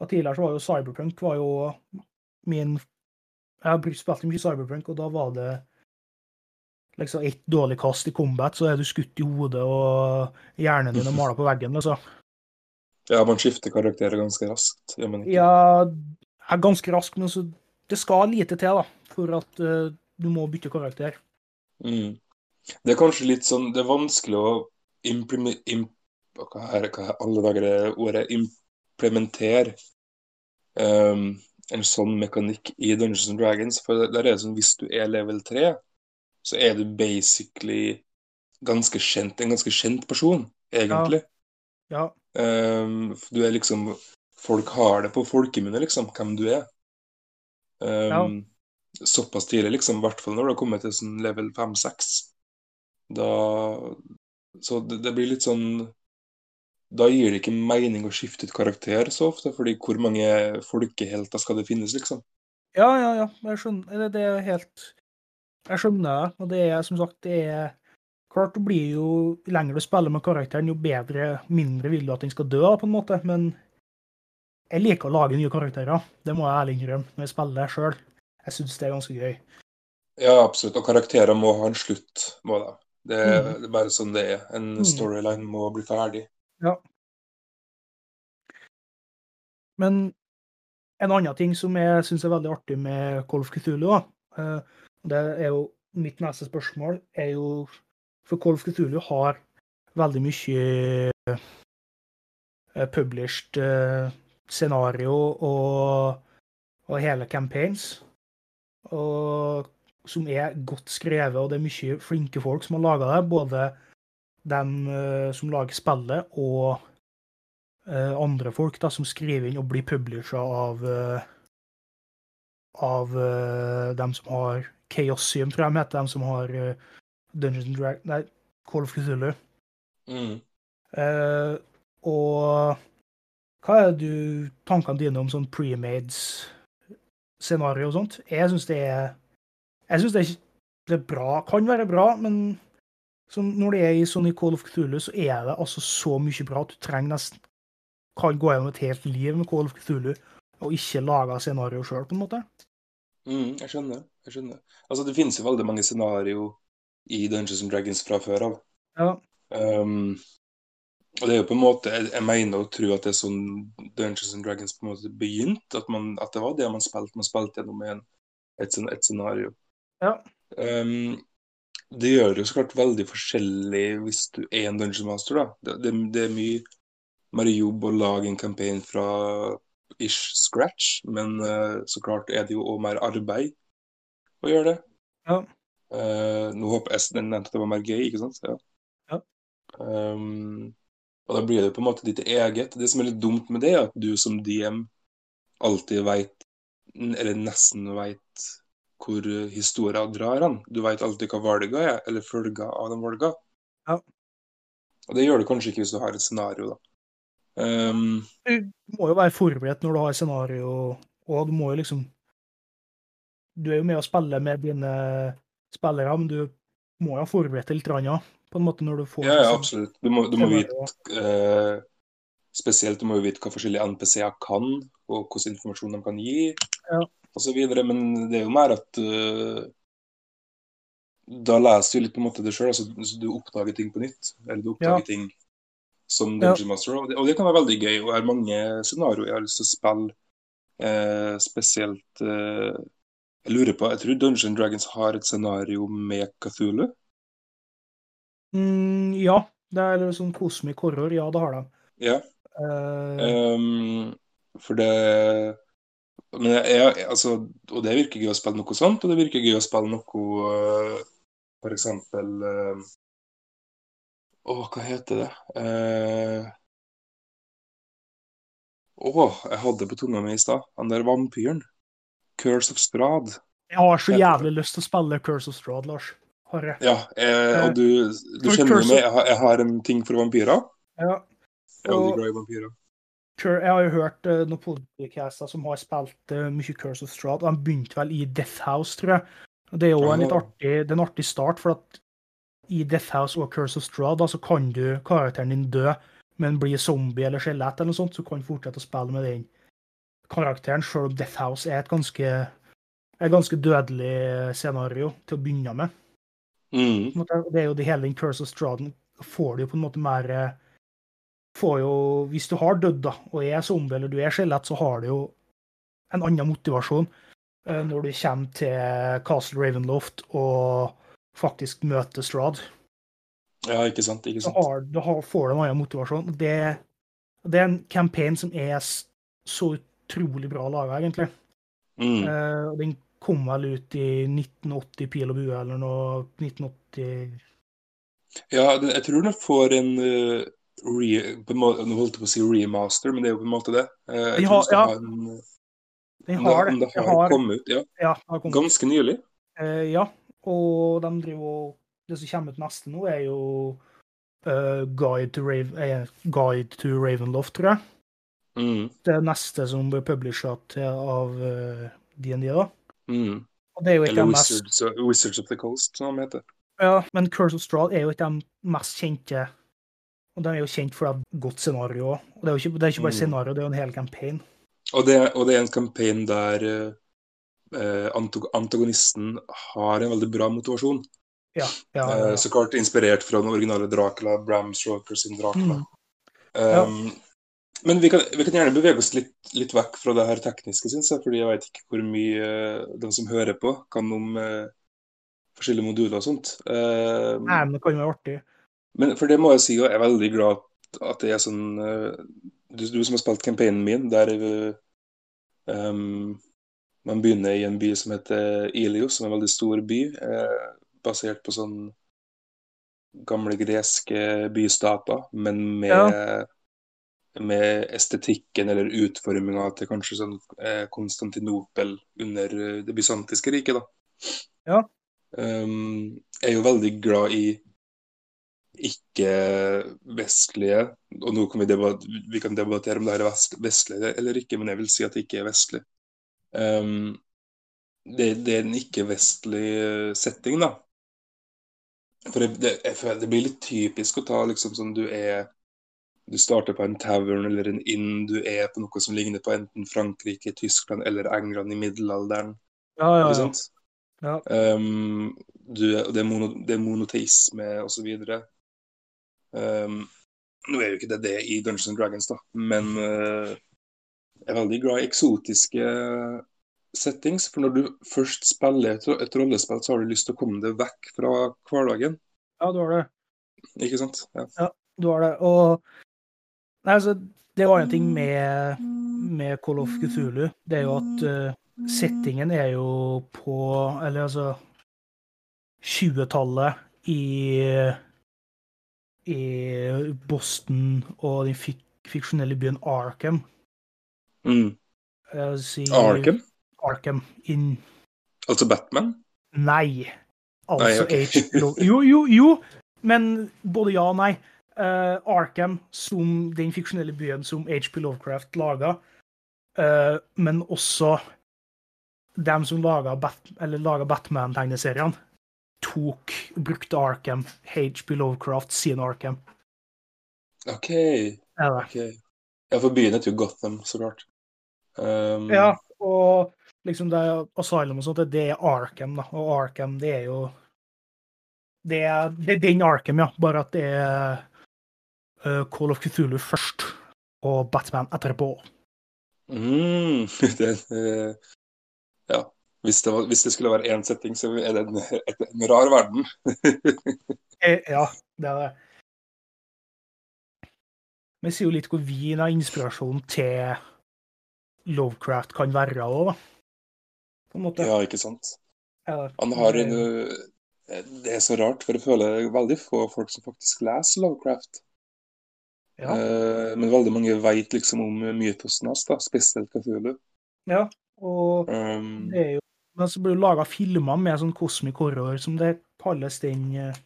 Og tidligere så var jo Cyberpunk var jo min Jeg har brukt spilt mye Cyberpunk, og da var det liksom ett dårlig kast i combat, så er du skutt i hodet, og hjernen din er mala på veggen, liksom. Ja, man skifter karakterer ganske raskt. gjør man ikke? Ja, er ganske raskt, men så det skal lite til, da, for at uh, du må bytte karakter. Mm. Det er kanskje litt sånn Det er vanskelig å impleme, im, hva er, hva er alle dager det ordet implementere um, en sånn mekanikk i Dungeons and Dragons. For der er det sånn hvis du er level 3, så er du basically ganske kjent, en ganske kjent person, egentlig. Ja, Ehm, du er liksom Folk har det på folkemunne, liksom, hvem du er. Ehm, Såpass tidlig, liksom, i hvert fall når du har kommet til sånn level 5-6. Da Så det, det blir litt sånn Da gir det ikke mening å skifte ut karakter så ofte, fordi hvor mange folkehelter skal det finnes, liksom? ja, ja. ja. Jeg skjønner det, det er helt Jeg skjønner det, og det er som sagt det er Klart det blir jo Jo lenger du spiller med karakteren, jo bedre, mindre vil du at den skal dø, på en måte, men jeg liker å lage nye karakterer. Det må jeg ærlig innrømme når jeg spiller sjøl. Jeg syns det er ganske gøy. Ja, absolutt. Og karakterer må ha en slutt, må det. Det, Mhm. det er bare sånn det er. En Mhm. storyline må bli ferdig. Ja. Men en annen ting som jeg syns er veldig artig med Call of Cthulhu, da, eh, det er jo mitt neste spørsmål, er jo For Call of Cthulhu har veldig mye eh, published eh, scenario og, og hele campaigns. Og, som er godt skrevet, og det er mye flinke folk som har laga det. Både dem uh, som lager spillet, og uh, andre folk da, som skriver inn og blir publisha av uh, av dem som har Chaosium, tror jeg de heter, dem som har Dungeons and Dragons Nei, Call of Cthulhu. Mm. Og hva er du, tankene dine om sånn premades scenario og sånt? Jeg syns det er Jeg syns det, det er bra. Kan være bra, men når det er i sånn i Call of Cthulhu, så er det altså så mye bra at du trenger nesten Kan gå gjennom et helt liv med Call of Cthulhu og ikke lage scenario sjøl, på en måte. Mm, jeg skjønner. jeg skjønner. Altså, Det finnes jo veldig mange scenario i Dungeons and Dragons fra før av. Ja. Um, og det er jo på en måte, Jeg, jeg mener å tro at det er sånn Dungeons and Dragons på en måte begynte. At, at det var det man spilte. Man spilte gjennom en, et, et scenario. Ja. Um, det gjør det jo så klart veldig forskjellig hvis du er en Dungeon Master. da. Det, det, det er mye mer jobb å lage en campaign fra ish scratch, men uh, så klart er det jo òg mer arbeid å gjøre det. Ja. Uh, nå håper jeg den nevnte at det var mer gøy, ikke sant? Ja. Ja. Um, og da blir det på en måte ditt eget. Det som er litt dumt med det, er at du som DM alltid veit, eller nesten veit, hvor historia drar han. Du veit alltid hva valga er, eller følga av den valga. Ja. Og det gjør du kanskje ikke hvis du har et scenario, da. Um, Du må jo være forberedt når du har scenario, og du må jo liksom Du er jo med å spille med dine spillere, men du må jo ha forberedt deg litt, ja, på en måte, når du får Ja, ja, sånn- absolutt. Du må, du må vite uh, Spesielt du må jo vite hva forskjellige NPC-er kan, og hvilken informasjon de kan gi, Ja. Videre. Men det er jo mer at uh, Da leser du litt på en måte det sjøl. Altså, så du oppdager ting på nytt. Eller du oppdager Ja. ting som Ja. Dungeon Master. Og det, og det kan være veldig gøy. Og det er mange scenarioer jeg har lyst til å spille. Eh, spesielt eh, Jeg lurer på Jeg tror Dungeon Dragons har et scenario med Cthulhu. Mm, ja, det er litt sånn cosmic horror. Ja, det har de. Ja. Uh... Um, for det Men jeg, jeg, altså, og det virker gøy å spille noe sånt, og det virker gøy å spille noe uh, For eksempel uh, Å, hva heter det? Uh, oh, jeg hadde på tunga mi i stad. Han der vampyren. Curse of Strad. jeg har så jævlig lyst til å spille Curse of Strahd, Lars. Har jeg. Ja, jeg, og du, du kjenner jo meg, jeg har, jeg har en ting for vampyrer. Ja. Og- glad i vampyrer. Jeg har jo hørt uh, noen podcaster som har spilt eh, mye Curse of Strahd. og De begynte vel i Death House, tror jeg. Og Det er jo en litt artig, det en artig start, for at i Death House og Curse of Strahd så kan du karakteren din dø, men bli zombie eller skjelett eller noe sånt, så kan du fortsette å spille med den karakteren, selv om Death House er et ganske, et ganske dødelig scenario til å begynne med. Mm. Det er jo det hele den Curse of Strahd får du jo på en måte mer eh, får jo, Hvis du har dødd da, og er zombie eller du er skjelett, så har du jo en annen motivasjon uh, når du kommer til Castle Ravenloft og faktisk møter Strahd. Ja, ikke sant? Ikke Da, sant? har, da har, får du en annen motivasjon. Det, det er en campaign som er så utrolig bra laga, egentlig. Mm. Uh, den kom vel ut i 1980 pil og bue eller noe. 1980 Ja, jeg tror den får en uh, re, Nå holdt jeg på å si remaster, men det er jo på en måte det. Eh, jeg De har- ja. en Den det, har det. det har har- kommet ut, ja. Ja, har kommet. Ganske nylig. Uh, ja, og de driver Det som kommer ut neste nå, er jo uh, Guide, to Rave, uh, Guide to Ravenloft, tror jeg. Mm. Det neste som blir publisha av eh, DND, da. Mm. Og det er jo ikke Eller Wizards, mest Wizards, of the Coast, som de heter. Ja, men Curse of Strahd er jo ikke av de mest kjente Og de er jo kjent for det godt scenario òg. Og det er jo ikke, er ikke bare Mm. scenario, det er jo en hel campaign. Og det, og det er en campaign der uh, uh, antagonisten har en veldig bra motivasjon. Ja, ja, ja, ja. så klart inspirert fra den originale Dracula, Bram Stroker sin Dracula. Mm. Um, Men vi kan, vi kan gjerne bevege oss litt, litt vekk fra det her tekniske, syns jeg. Fordi jeg vet ikke hvor mye uh, de som hører på, kan om uh, forskjellige moduler og sånt. Uh, Nei, men det kan være artig. Men for det må jeg si, og jeg er veldig glad at- det er sånn eh, Du, du som har spilt campaignen min, der um, man begynner i en by som heter Ilios, som er en veldig stor by, eh, basert på sånn gamle greske bystater, men med, med estetikken eller utforminga til kanskje sånn eh, Konstantinopel under eh, det bysantiske riket, da. Ja. Um, jeg er jo veldig glad i ikke-vestlige Og nå kan vi, debattere, vi kan debattere om det her er vest vestlig eller ikke, men jeg vil si at det ikke er vestlig. Um, det, det er en ikke-vestlig eh, setting, da. For det, det, jeg føler det blir litt typisk å ta liksom sånn du er Du starter på en tavern eller en inn, du er på noe som ligner på enten Frankrike, Tyskland eller England i middelalderen. Ja, ja, ja. sant? Ja. Um, du, det, er mono, det er monoteisme osv. Um, nå er jo ikke det det i Dungeons and Dragons, da, men uh, jeg er veldig glad i eksotiske settings. For når du først spiller et, rollespill, så har du lyst til å komme deg vekk fra hverdagen. ja, du har det. Ikke sant? Ja. Du har det. Og Nei, altså, det var en ting med, med Call of Cthulhu. Det er jo at uh, settingen er jo på Eller altså 20-tallet i i Boston og den fik fiksjonelle byen Arkham. Mm. Si, Arkham? Arkham in Altså Batman? Nei. Altså Nei, okay. Jo, jo, jo, men både ja og nei. Uh, Arkham som den fiksjonelle byen som HP Lovecraft laga, uh, men også dem som laga Bat Batman-tegneseriene. Tok brukte Arkham, HB Lovecraft sin Arkham. OK. Er det. ok. Ja, for byen heter jo Gotham, så klart. Um, Ja, og liksom det Asylum og sånt, det er Arkham, da. Og Arkham, det er jo Det er, det er den Arkham, ja. Bare at det er uh, Call of Cthulhu først, og Batman etterpå. Mm, det, eh. Hvis det, var, hvis det skulle være én setting, så er det en, et, en rar verden. Eh, Ja, det er det. Vi sier jo litt hvor vin av inspirasjon til Lovecraft kan være òg, da. På en måte. ja, ikke sant? Ja, Han har en det- eh, er så rart, for jeg føler veldig få folk som faktisk leser Lovecraft. Ja, Eh, men veldig mange veit liksom om mytosen hans, da, spesielt Cthulhu. ja. Og Um, det er jo Men så blir det laga filmer med sånn kosmisk horror, som det kalles den eh,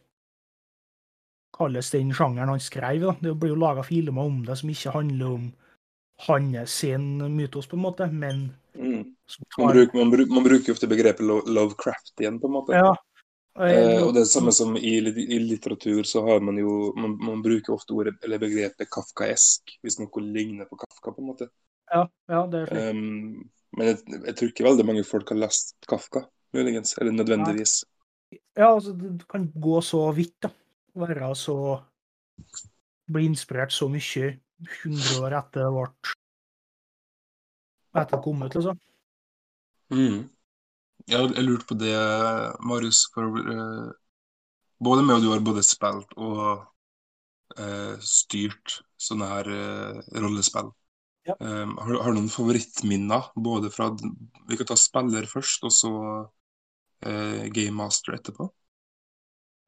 kalles den sjangeren han skrev. Da. Det blir jo laga filmer om det som ikke handler om hans sin mytos, på en måte, men mm. man, bruker, man, bruker, man bruker ofte begrepet Lovecraft igjen, på en måte. Ja. Eh, og det er samme som i, i litteratur, så har man jo Man, man bruker ofte ordet, eller begrepet kafkaesk, hvis noe ligner på Kafka, på en måte. ja, ja, det er slik. Um, men jeg, jeg tror ikke veldig mange folk har lest Kafka, muligens. Eller nødvendigvis. Ja, altså, det kan gå så vidt, da. Være så Bli inspirert så mye 100 år etter det ble Etter det kom ut, liksom. Mm. Jeg, jeg lurte på det, Marius, for uh, både med og du har både spilt og uh, styrt sånne her uh, rollespill. Ja. Um, har, har du noen favorittminner, både fra Vi kan ta spiller først, og så eh, Game Master etterpå?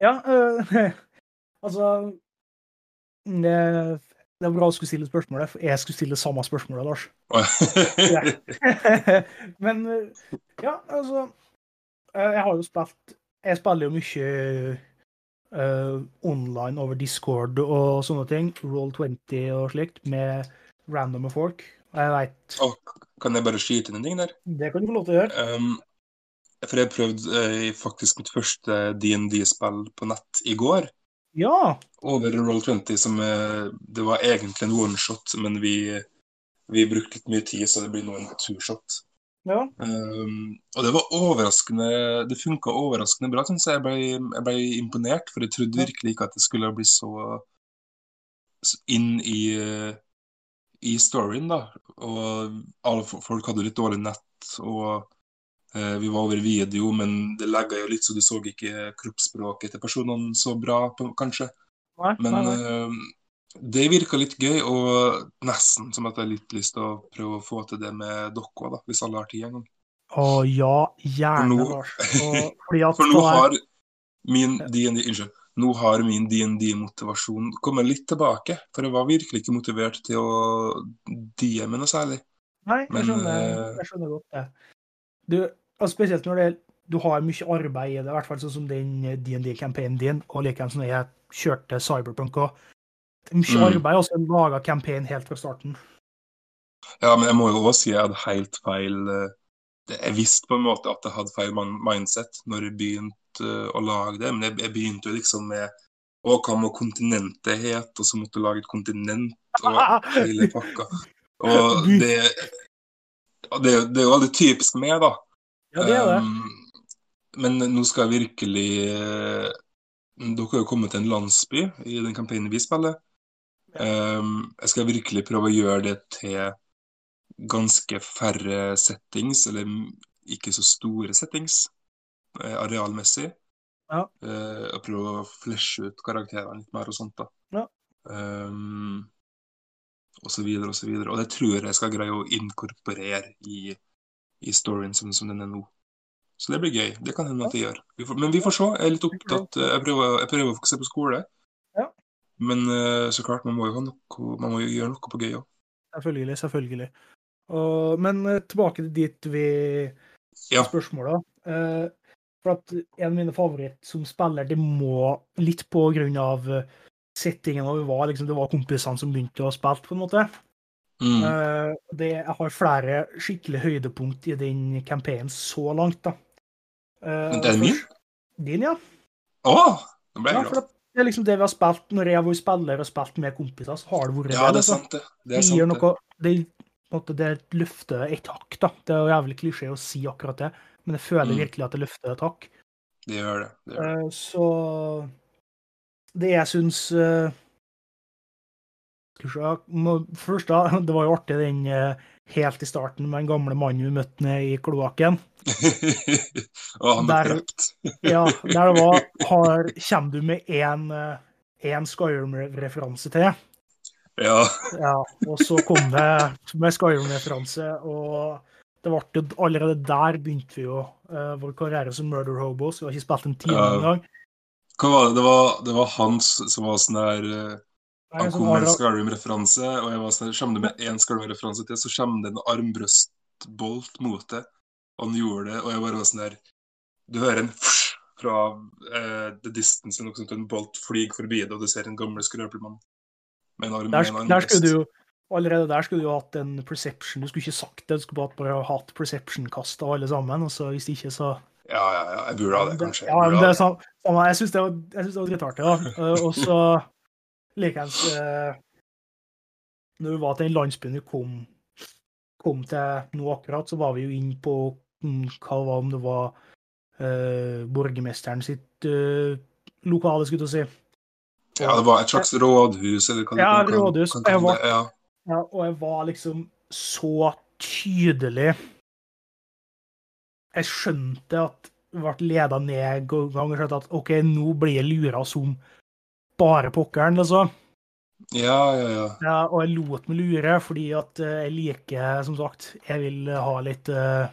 Ja, øh, altså det, det er bra å skulle stille spørsmålet, for jeg skulle stille samme spørsmålet, Lars. Ja. Men øh, ja, altså Jeg har jo spilt Jeg spiller jo mye uh, online over Discord og sånne ting. Roll20 og slikt, med randomme folk. Jeg veit Og kan jeg bare skyte inn en ting der? Det kan du få lov til å gjøre. Um, for jeg prøvde uh, faktisk mitt første DND-spill på nett i går. Ja. Over Roll20, som uh, Det var egentlig en one-shot, men vi, vi brukte litt mye tid, så det blir nå en two-shot. ja. Um, og det var overraskende Det funka overraskende bra, syns jeg. Jeg ble, jeg ble imponert, for jeg trodde virkelig ikke at det skulle bli så, så inn i, eh, i storyen, da. Og alle folk hadde litt dårlig nett, og eh, vi var over video, men det legga jo litt, så du så ikke kroppsspråket til personene så bra, på, kanskje. Nei, Men nei, nei. eh, det virka litt gøy, og nesten som at jeg har litt lyst til å prøve å få til det med dere òg, hvis alle har tid en gang. Å ja, gjerne, For nå- Lars. Og, fordi at For nå har min D&D Unnskyld. Nå har min D&D-motivasjon kommet litt tilbake. For jeg var virkelig ikke motivert til å DM-e noe særlig. Nei, jeg Men, skjønner, eh, jeg skjønner godt det. Du, og spesielt når det, du har mye arbeid i det, i hvert fall sånn som den DND-campaignen din, og likeens når jeg kjørte Cyberpunk òg. Mye Mm. arbeid, og så laga campaign helt fra starten. Ja, men jeg må jo også si jeg hadde helt feil eh, Jeg visste på en måte at jeg hadde feil mindset når jeg begynte å lage det, men jeg, jeg begynte jo liksom med Å, hva må kontinentet het? Og så måtte jeg lage et kontinent og hele pakka. Og det, det, det er jo veldig typisk meg, da. Ja, det er det. Um, men nå skal jeg virkelig eh, Dere har jo kommet til en landsby i den kampanjen vi spiller. Um, jeg skal virkelig prøve å gjøre det til ganske færre settings, eller ikke så store settings, arealmessig. Ja. Uh, og prøve å fleshe ut karakterene litt mer og sånt, da. Ja. Um, og så videre og så videre. Og det tror jeg skal greie å inkorporere i, i storyen som, som den er nå. Så det blir gøy. Det kan hende at jeg gjør. Vi får, men vi får se. Jeg er litt opptatt. eh, Jeg prøver, jeg prøver å fokusere på skole. Ja. Men uh, så klart, man må jo ha noe, man må jo gjøre noe på gøy òg. Selvfølgelig, selvfølgelig. Og, men eh, tilbake til dit vi Ja. spørsmåla. Eh, for at en av mine favoritt som spiller, det må litt på grunn av eh, settingen hvor vi var. Liksom, det var kompisene som begynte å spille, på en måte. Mm. Eh, det, jeg har flere skikkelig høydepunkt i den campaignen så langt, da. Eh, Men det er min? Din, ja. Å! Nå ble jeg glad. at det er liksom det vi har spilt når jeg har vært spiller og spilt med kompiser, så har det vært Ja, det er sant, det. Er sant, det. noe Det, det løfter et hakk, da. Det er jo jævlig klisjé å si akkurat det, men jeg føler Mm. virkelig at det løfter et hakk. Det gjør det. det, gjør det. Eh, Så det jeg syns eh, Først, da, det var jo artig den eh, helt i starten med den gamle mannen vi møtte nede i kloakken. Og han er Der-. Ja, der det var har, Kommer du med én Skyrim-referanse til? Ja. Ja, og så kom det med Skyrim-referanse, og det ble jo allerede der begynte vi jo uh, vår karriere som murder hobos. Vi har ikke spilt en time uh, engang. Hva var det? Det var, det var Hans som var sånn der eh, Nei, Han kom med en Skyrim-referanse, og jeg var sånn Kommer du med én Skyrim-referanse til, så kommer det en armbrøstbolt mot det. Og han gjorde det, og jeg bare var sånn der Du hører en fsj fra uh, The Distance noe sånt, en bolt flyr forbi det, og du ser en gammel skrøpelig mann med en arm Der, med en der skulle du jo Allerede der skulle du jo hatt en perception. Du skulle ikke sagt det, du skulle bare, bare hatt perception-kast av alle sammen. og så Hvis ikke, så Ja, ja, ja. Jeg burde ha det, kanskje. Jeg Ja, men det er sånn, jeg syns det var, synes det var drittartig. da. Eh, Og så likeens eh, Når vi var til den landsbyen vi kom, kom til nå akkurat, så var vi jo inn på mm, hva det var, om det var uh, borgermesteren sitt uh, lokale, skulle du si. Ja, det var et slags rådhus, eller du Ja, kan- kan- rådhus. kan var- det. Ja. Ja, og jeg var liksom så tydelig Jeg skjønte at jeg ble leda ned en gang og skjønte at OK, nå blir jeg lura som bare pokkeren, altså. ja, ja, ja. Ja, og jeg lot meg lure fordi at eh, jeg liker, som sagt Jeg vil ha litt uh,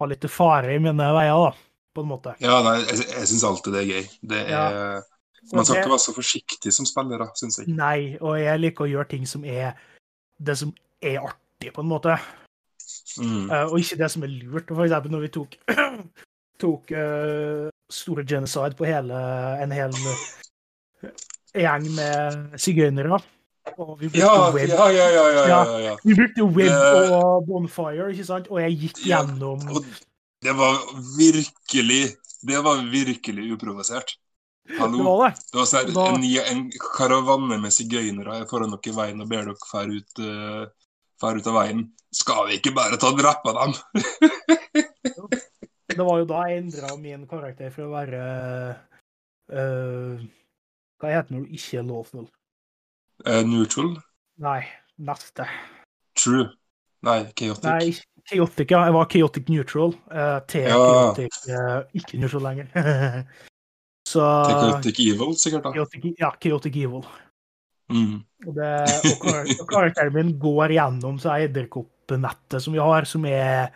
Ha litt fare i mine veier, da, på en måte. Ja, nei, jeg, jeg syns alltid det er gøy. Det er Så Man skal ikke være så forsiktig som spiller, da, syns jeg. Nei, og jeg liker å gjøre ting som er det som er artig, på en måte. Mm. Uh, og ikke det som er lurt. For eksempel når vi tok, tok uh, store genocide på hele, en hel eh, gjeng med sigøynere. Og vi brukte Ja, web, ja, ja, ja, ja, ja, ja. vi brukte web Det- og bonfire, ikke sant? Og jeg gikk gjennom det var virkelig Det var virkelig uprovosert. Det var det. Det var sånn Da- en, en karavanne med sigøynere er foran dere i veien og ber dere fære ut, uh, ut av veien. Skal vi ikke bare ta og drepe dem? Det var jo da jeg endra min karakter for å være uh, Hva heter det når du ikke er lawful? Uh, neutral? Nei, neste. True? Nei, chaotic? Nei, chaotic, ja. Jeg var chaotic neutral uh, til Ja. chaotic uh, ikke neutral lenger. Så chaotic evil, sikkert, da. chaotic, Ja, chaotic evil. Mm. Og, det, og, og karakteren min går gjennom så edderkoppnettet som vi har, som er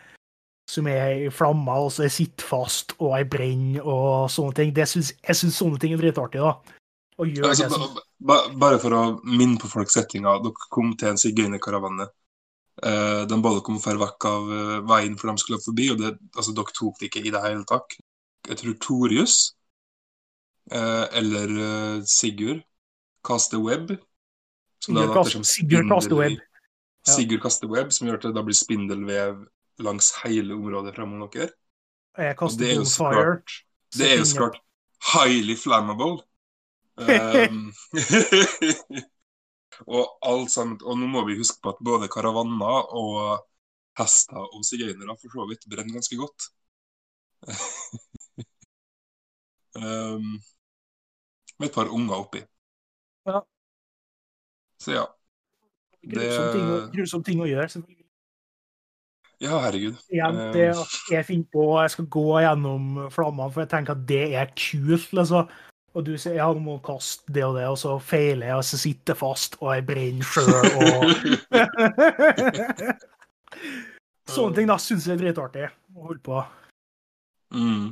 som er i flammer, og så jeg sitter fast, og jeg brenner, og sånne ting. Det syns, jeg syns sånne ting er dritartig, da. Gjøre Altså, som ba, ba, bare for å minne på folk settinga. Dere kom til en sigøynerkaravane. Eh, de ba dere om å dra vekk av eh, veien for de skulle forbi, og det, altså, dere tok det ikke i det hele tatt. Jeg tror Torius eller eh, Sigurd kaster web. som Sigurd kast- som Sigurd kaster web. Ja. Sigurd kaster web, som gjør at det da blir spindelvev langs hele området fremom dere. Det er jo så klart Det er jo så klart highly flammable. Um, og alt sammen Og nå må vi huske på at både karavaner og hester og sigøynere for så vidt brenner ganske godt. um, med et par unger oppi. Ja. Så ja. Grusom ting, å- grusom ting å gjøre. selvfølgelig. Ja, herregud. Igjen, Um, det jeg finner på jeg skal gå gjennom flammene, for jeg tenker at det er kult. liksom. Og du sier ja, du må kaste det og det, og så feiler jeg, og så sitter jeg fast, og jeg brenner sjøl, og Sånne ting da syns jeg er dritartig å holde på. Mm.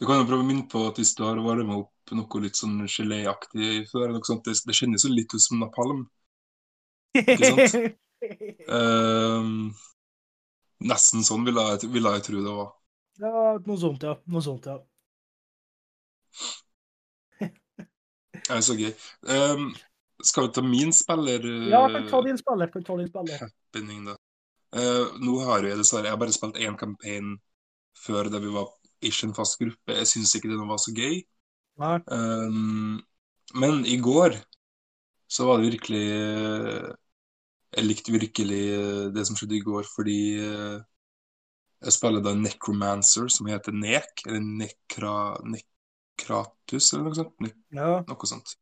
Du kan jo prøve å minne på at hvis du har varma opp noe litt sånn geléaktig før, noe sånt, det, det kjennes jo litt ut som napalm. Ikke sant? um, nesten sånn ville jeg, ville jeg tro det var. ja, noe sånt, ja. Noe sånt, ja. Det er så gøy. Um, skal vi ta min spiller Ja, kan ta din spiller. Kan ta din spiller. happening, da? Uh, nå har jeg dessverre Jeg har bare spilt én campaign før der vi var ikke en fast gruppe. Jeg syns ikke det var så gøy. Um, men i går så var det virkelig Jeg likte virkelig det som skjedde i går, fordi eh, jeg spiller da Necromancer, som heter Nek, eller Nekra, Nekratus, eller noe sånt. Ne Ja. noe sånt.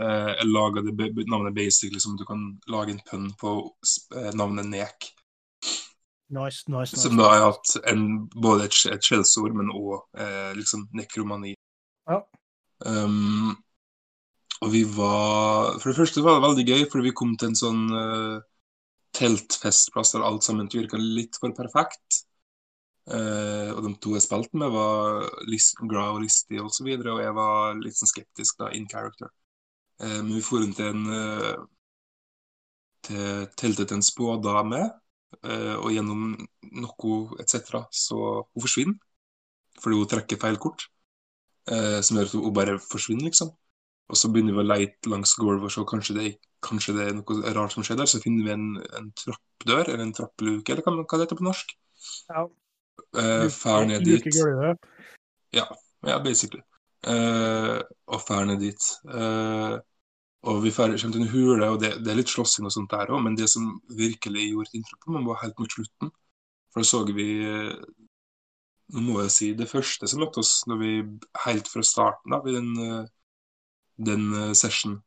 Eh, jeg laga navnet basically som du kan lage en pønn på eh, navnet Nek. Nice, nice. nice. Som da har hatt en, både et, et skjellsord, men òg eh, liksom nekromani. Ja. Um, og vi var For det første var det veldig gøy, fordi vi kom til en sånn uh, teltfestplass der alt sammen virka litt for perfekt. Uh, og de to jeg spilte med, var glad og listig og, så videre, og jeg var litt sånn skeptisk da, in character. Uh, men vi dro til en uh, til teltet til en spådame, uh, og gjennom noe etc. så hun forsvinner. Fordi hun trekker feil kort, eh, som gjør at hun bare forsvinner, liksom. Og så begynner vi å leite langs gulvet og se kanskje det, kanskje det er noe rart som skjer der. Så finner vi en, en trappdør, eller en trappluke, eller hva, hva det heter på norsk. Ja. Eh, Fær ned dit. Ja. Ja, basically. Eh, og fær ned dit. Eh, og vi kommer til en hule, og det, det er litt slåssing og sånt der òg, men det som virkelig gjorde et inntrykk på meg, var helt mot slutten. For da så vi Nå må jeg si det første som møtte oss når vi helt fra starten av i den, eh, den eh, session,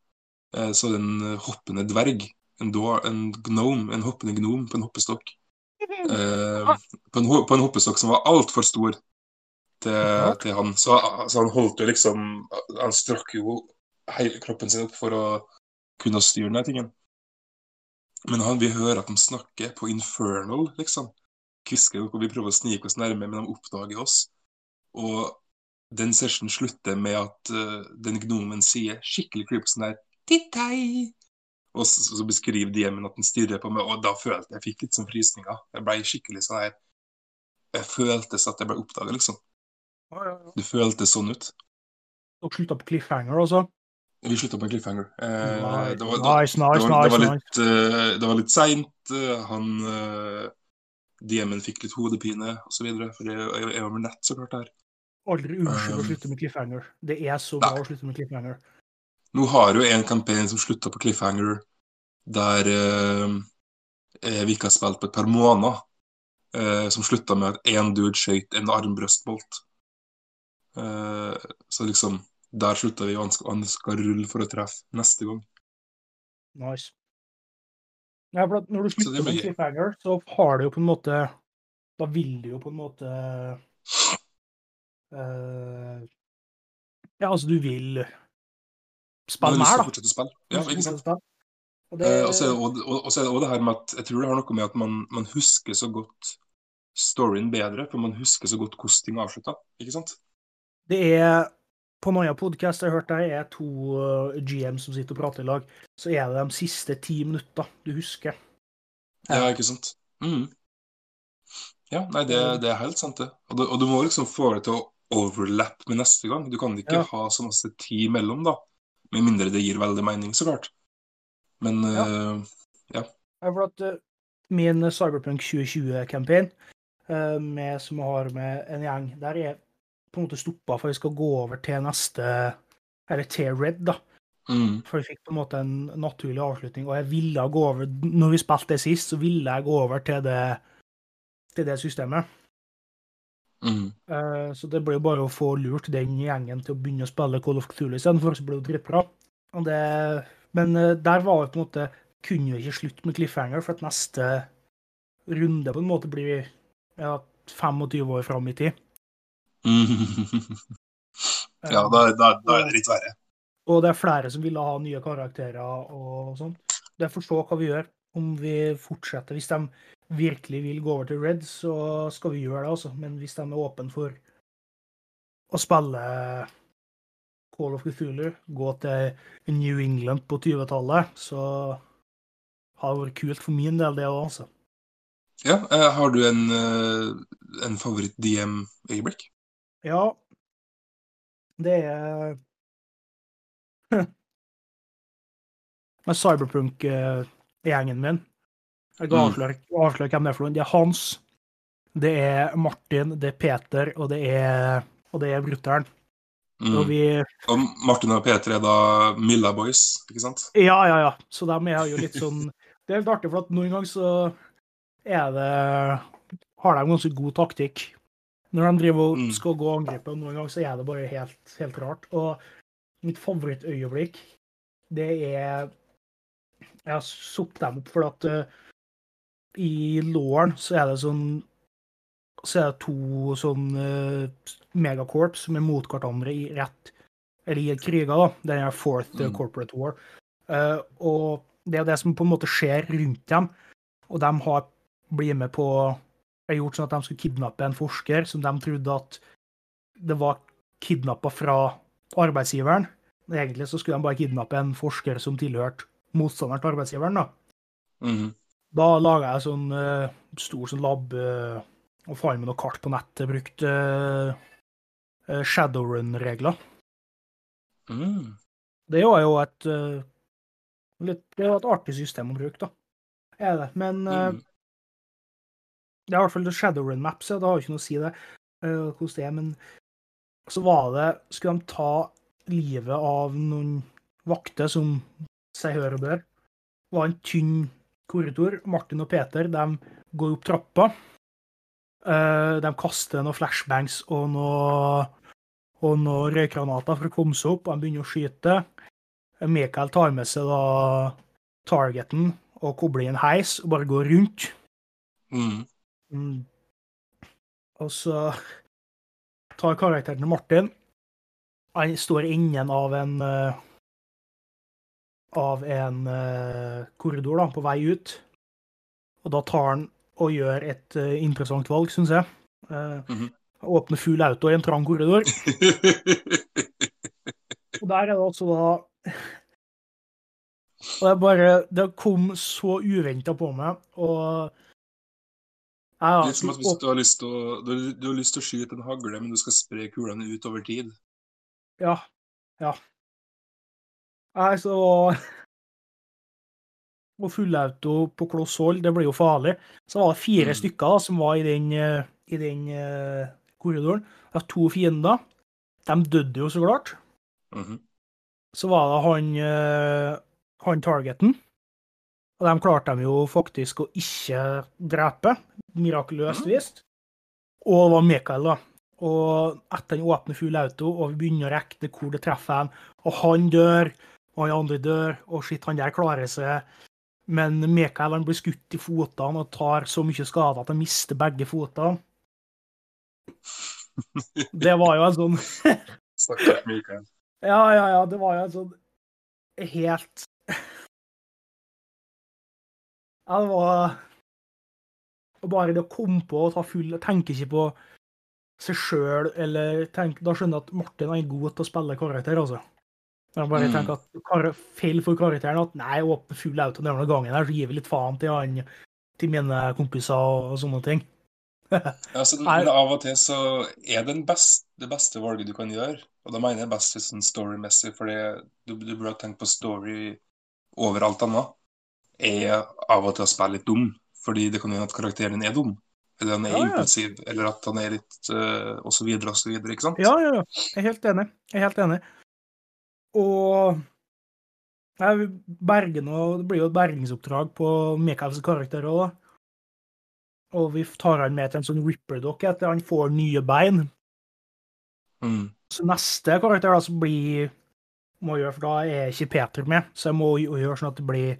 eh, så den hoppende dverg. En, door, en gnome, en hoppende gnom på en hoppestokk. Eh, på, en, på en hoppestokk som var altfor stor til, til han. Så, så han holdt jo liksom Han strakk jo hele kroppen sin opp for å kunne styre den tingen. Men han, vi hører at de snakker på infernal, liksom. Kvisker, og vi prøver å snike oss nærme, men de oppdager oss. Og den sessionen slutter med at uh, den gnomen sier skikkelig creepy sånn der Titt deg! Og så, så beskriver DM-en at den stirrer på meg, og da følte jeg jeg fikk litt sånn frysninger. Jeg ble skikkelig sånn her Jeg føltes at jeg ble oppdaga, liksom. Ja, ja, ja. Det føltes sånn ut. Og slutta på cliffhanger også. Vi slutta på en cliffhanger. Eh, det var, litt, eh, det var litt seint. eh, han uh, DM-en fikk litt hodepine osv. For jeg, jeg, jeg var med nett, så klart. her. Aldri unnskyld å Um, slutte med cliffhanger. Det er så bra å slutte med cliffhanger. Nå har jo en campaign som slutta på cliffhanger, der eh, eh, vi ikke har spilt på et par måneder. eh, som slutta med at én dude skøyt en armbrøstbolt. Eh, så liksom Der slutta vi, og han skal rulle for å treffe neste gang. Nice. Ja, for at når du slutter med cliffhanger, så har du jo på en måte Da vil du jo på en måte uh, Ja, altså, du vil spille mer, da. å spille. Du Ja, ikke sant? Og det, Eh, og så er det det det her med at jeg tror det har noe med at man, man husker så godt storyen bedre, for man husker så godt hvordan ting avslutta. Ikke sant? det er På en annen podkast jeg hørt der, er to eh, GM som sitter og prater i lag, så er det de siste ti minutter du husker. Ja, ikke sant? Mm. Ja, nei, det, det er helt sant, det. Og, du. og du må liksom få det til å overlappe med neste gang. Du kan ikke Ja. ha så masse tid imellom, da. Med mindre det gir veldig mening, så klart. Men Ja. Uh, Ja, for at uh, min Cyberpunk 2020-campaign, uh, som jeg har med en gjeng, der er på en måte stoppa for vi skal gå over til neste Eller til Red, da. mm, For vi fikk på en måte en naturlig avslutning. Og jeg ville gå over Når vi spilte det sist, så ville jeg gå over til det, til det systemet. mm. Eh, Så det ble jo bare å få lurt den gjengen til å begynne å spille Call of Cthulhu istedenfor, så ble det dritbra. Det, men eh, der var det på en måte Kunne vi ikke slutte med cliffhanger, for at neste runde på en måte blir ja, 25 år fram i tid. Mm. Ja, da, da, da er det litt verre. Og det er flere som ville ha nye karakterer og sånn. Det får se hva vi gjør. Om vi fortsetter. Hvis de virkelig vil gå over til Red, så skal vi gjøre det, altså. Men hvis de er åpne for å spille Call of Cthulhu, gå til New England på 20-tallet, så har det vært kult for min del, det òg, altså. Ja, eh, har du en, eh, en favoritt-DM-øyeblikk? Ja, det er Med Cyberpunk-gjengen min. Jeg kan Mm. avsløre, avsløre hvem det er for noen. Det er Hans, det er Martin, det er Peter, og det er, og det er brutter'n. Mm. Og vi Og Martin og Peter er da Milla Boys, ikke sant? Ja, ja, ja. Så de er jo litt sånn Det er litt artig, for at noen ganger så er det Har de ganske god taktikk. Når de driver og Mm. skal gå og angripe, noen ganger så er det bare helt, helt rart. Og mitt favorittøyeblikk, det er Jeg har sopt dem opp for at uh, i låren så er det sånn så er det to sånn uh, megakorps som er mot hverandre i rett Eller i kriger, da. Den er fourth eh, Mm. corporate war. Uh, og det er det som på en måte skjer rundt dem. Og de har blitt med på har gjort sånn at de skulle kidnappe en forsker som de trodde at det var kidnappa fra arbeidsgiveren. Egentlig så skulle de bare kidnappe en forsker som tilhørte motstanderen til arbeidsgiveren. Da Mhm. Da laga jeg sånn uh, stor sånn lab uh, og fant med noe kart på nettet. Brukte uh, Shadowrun-regler. Mm. Det var jo et eh, litt, Det var et artig system å bruke, da. Er det. Men eh, Mm. Det er i hvert fall Shadowrun Maps, ja. Det har jo ikke noe å si det uh, hvordan det er. Men så var det Skulle de ta livet av noen vakter som seg hør og bør? Var en tynn korridor. Martin og Peter de går opp trappa. Uh, de kaster noen flashbangs og noe og noen røykgranater for å komme seg opp. og De begynner å skyte. Michael tar med seg da targeten og kobler i en heis og bare går rundt. Mm. Mm. Og så tar karakteren til Martin Han står innen av en eh, av en eh, korridor da, på vei ut. Og da tar han og gjør et eh, interessant valg, syns jeg. Mm -hmm. Åpner full auto i en trang korridor. Og der er det altså da Og det er bare Det kom så uventa på meg, og jeg, Litt som at hvis du har lyst til å, du, du har lyst til å skyte en hagle, men du skal spre kulene ut over tid. Ja. Ja. Nei, så Og fullauto på kloss hold, det blir jo farlig. Så var det fire Mm. stykker da, som var i den, eh, i den uh, korridoren. Det var to fiender. De døde jo så klart. Mhm. Så var det han, uh, han targeten. Og de klarte de jo faktisk å ikke drepe, mirakuløst Mhm. vist. Og det var Mikael, da. Og etter han åpner full auto, og vi begynner å regne hvor det treffer han, og han dør, og han andre dør, og shit, han der klarer seg. Men Mikael han blir skutt i fotene og tar så mye skade at han mister begge fotene. Det var jo en sånn Stakkars Mikael. Ja, ja, ja, det var jo en sånn helt Ja, det var og Bare det å komme på og ta full Tenke ikke på seg sjøl, eller tenk, Da skjønner jeg at Martin er god til å spille karakter, altså. Når han bare Mm. tenker at kar feil for karakteren at nei, åpne full auto denne gangen her, så gir vi litt faen til han, til mine kompiser og, sånne ting. Ja, så, men av og til så er den best, det beste valget du kan gjøre, og da mener jeg best sånn storymessig, for du, du burde tenke på story overalt annet, er av og til å spille litt dum, fordi det kan hende at karakteren din er dum, eller han er Ja, ja. impulsiv, eller at han er litt, uh, og så videre, og så videre, ikke sant? Ja, ja, ja. Jeg er helt enig. Jeg er helt enig. Og jeg berger nå, Det blir jo et bergingsoppdrag på Michaels karakter òg, da. Og vi tar han med til en sånn Ripperdock etter han får nye bein. Mm. Så neste karakter da som blir må gjøre, for da er ikke Peter med, så jeg må gjøre sånn at det blir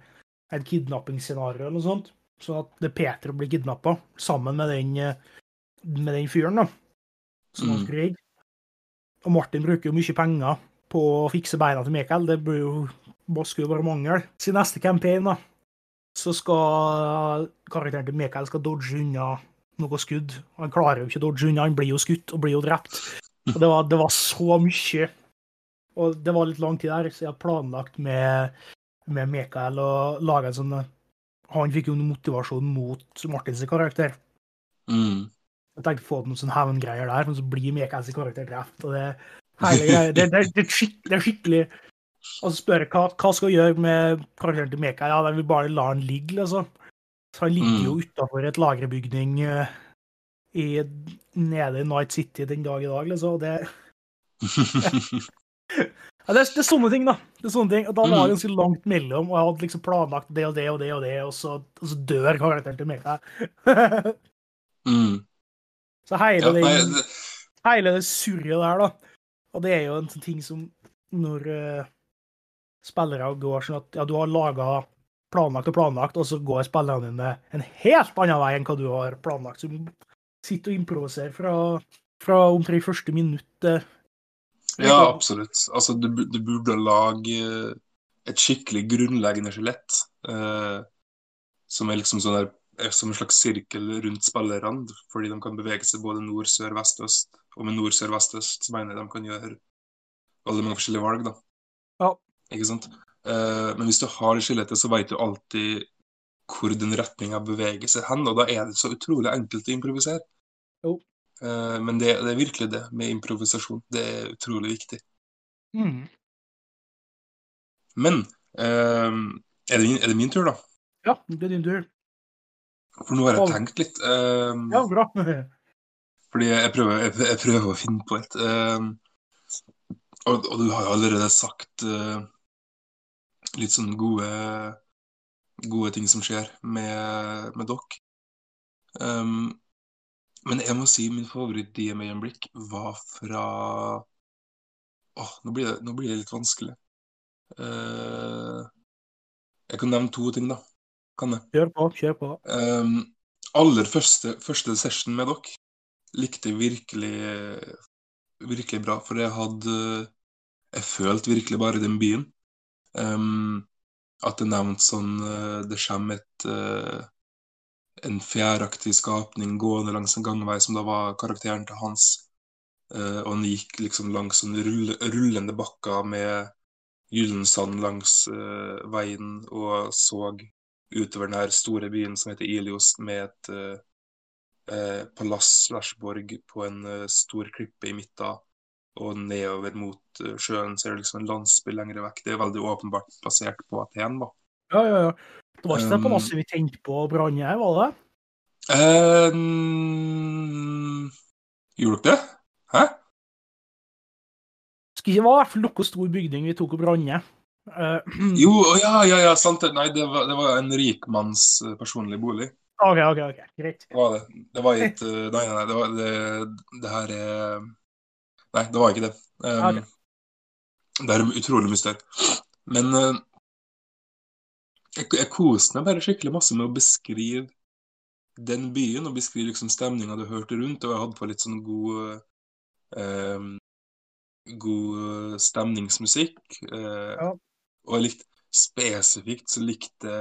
et kidnappingsscenario eller noe sånt. Sånn at det Peter blir kidnappa, sammen med den, eh, med den fyren, da. Som han Mm. skulle redde. Og Martin bruker jo mye penger på å fikse beina til Mikael. Det blir jo skulle bare mangle. Sin neste campaign, da, så skal karakteren til Mikael skal dodge unna noe skudd. Han klarer jo ikke å dodge unna, han blir jo skutt og blir jo drept. Og det var, det var så mye. Og det var litt lang tid der, så jeg har planlagt med, med Mikael og lage en sånn Han fikk jo noen motivasjon mot Martins karakter. Mm. Jeg tenkte å få noen sånne hevngreier der, men så blir Mikaels karakter drept. og det er greia, det, det, det, er det skikkelig Og så spør jeg hva, hva skal vi gjøre med karakteren til Mikael. Ja, de vil bare la han ligge, liksom. Så han ligger jo utafor et lagerbygning eh, i nede i Night City den dag i dag, liksom. Det, ja, det, er, det er sånne ting, da. Det er sånne ting. Og da var det Mm. ganske langt mellom, og jeg hadde liksom planlagt det og det og det, og det, og så, og så dør karakteren til meg. mm. så hele Ja, det, hele det surret der, da. Og det er jo en sånn ting som når uh, spillere går sånn at ja, du har laga planlagt og planlagt, og så går spillerne dine en helt annen vei enn hva du har planlagt. Så du sitter og improviserer fra, fra omtrent første minutt. eh. Ja, absolutt. Altså, du, du burde lage et skikkelig grunnleggende skjelett. Eh, som er liksom sånn der, er som en slags sirkel rundt spillerne, fordi de kan bevege seg både nord, sør, vest, øst. Og med nord, sør, vest, øst så mener jeg de kan gjøre veldig mange forskjellige valg, da. Ja. Ikke sant? Eh, men hvis du har det skjelettet, så vet du alltid hvor den retninga beveger seg hen, og da er det så utrolig enkelt å improvisere. Jo. Eh, men det, det er virkelig det med improvisasjon. Det er utrolig viktig. Mm. Men eh, er, det min, er det min tur, da? Ja, det er din tur. For nå har jeg tenkt litt. eh, Ja, bra. Fordi jeg prøver, jeg, jeg prøver å finne på et. eh, og, og du har jo allerede sagt eh, litt sånn gode, gode ting som skjer med, med dere. Um, men jeg må si min favoritt-DMA-øyeblikk var fra Åh, nå blir det, nå blir det litt vanskelig. Uh, jeg kan nevne to ting, da. Kan jeg? Kjør på, kjør på. Um, aller første, første session med dere likte jeg virkelig virkelig bra, for jeg hadde Jeg følte virkelig bare den byen. Um, at det nevnte sånn uh, Det kommer et uh, en fjæraktig skapning gående langs en gangvei som da var karakteren til Hans. Uh, og han gikk liksom langs sånne rulle, rullende bakker med gyllen sand langs uh, veien og så utover den her store byen som heter Ilios, med et uh, palass slash borg på en stor klippe i midten, og nedover mot sjøen så er det liksom en landsby lenger vekk. Det er veldig åpenbart basert på Aten, da. Ja, ja, ja. Det var ikke det Um, masse vi tenkte på å brenne her, var det? Um, gjorde dere det? Hæ? Ikke være i hvert fall noe stor bygning vi tok og brenne. Uh, Jo, ja, ja, ja, sant det. Nei, det var, det var en rikmanns personlig bolig. OK, OK, ok, greit. Det var det. Det var ikke eh, Nei, nei, det, var, det, det her er Nei, det var ikke det. Um, okay. Det er utrolig mye større. Men eh, jeg, jeg koste meg bare skikkelig masse med å beskrive den byen, og beskrive liksom stemninga du hørte rundt, og jeg hadde på litt sånn god eh, God stemningsmusikk. eh, Ja. Og jeg likte spesifikt så likte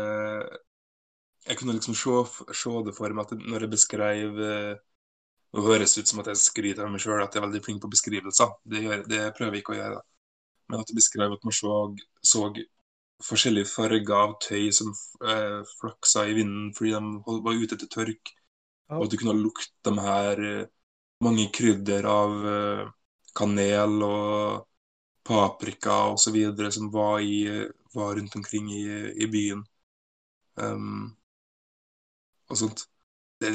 jeg kunne liksom se, se det for meg at når jeg beskrev eh, Det høres ut som at jeg skryter av meg sjøl at jeg er veldig flink på beskrivelser. Det, gjør, det prøver jeg ikke å gjøre. Men at jeg beskrev at man så, så forskjellige farger av tøy som eh, flaksa i vinden fordi de var ute etter tørk. Ja. Og at du kunne lukte de her eh, mange krydder av eh, kanel og paprika videre som var, i, var rundt omkring i, i byen. Um, og sånt. Det,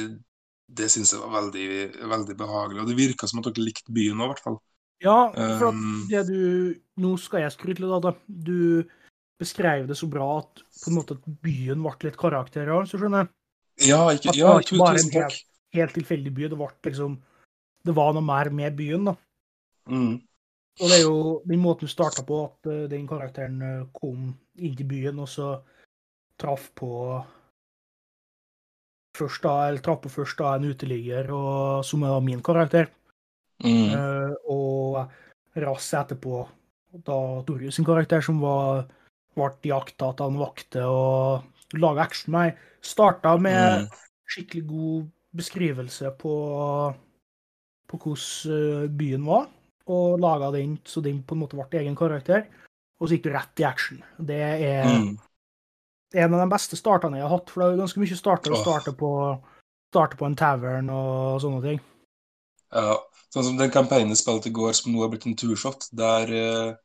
det syns jeg var veldig, veldig behagelig. Og det virka som at dere likte byen òg, i hvert fall. Ja, for at Um, det du Nå skal jeg skryte litt av det. Du beskrev det så bra at på en måte at byen ble litt karakter av, så skjønner jeg. Ja, ikke, ja ikke bare en helt, Helt tilfeldig by. Det ble liksom Det var noe mer med byen, da. Mm, Og det er jo den måten du starta på, at eh, den karakteren eh, kom inn til byen, og så traff på først da, eller traff på først da en uteligger, og, som er min karakter. mm, Uh, og Rass etterpå da Torjus sin karakter, som var ble jakta av han vakte og laga action Nei, Starta med mm, skikkelig god beskrivelse på, på hvordan eh, byen var, og laga den så den på en måte ble egen karakter. Og så gikk du rett i action. Det er mm. en av de beste startene jeg har hatt, for det er ganske mye starter å starte på, starte på en tavern og sånne ting. Ja, sånn som den campaignen spilte i går, som nå har blitt en turshot, der eh,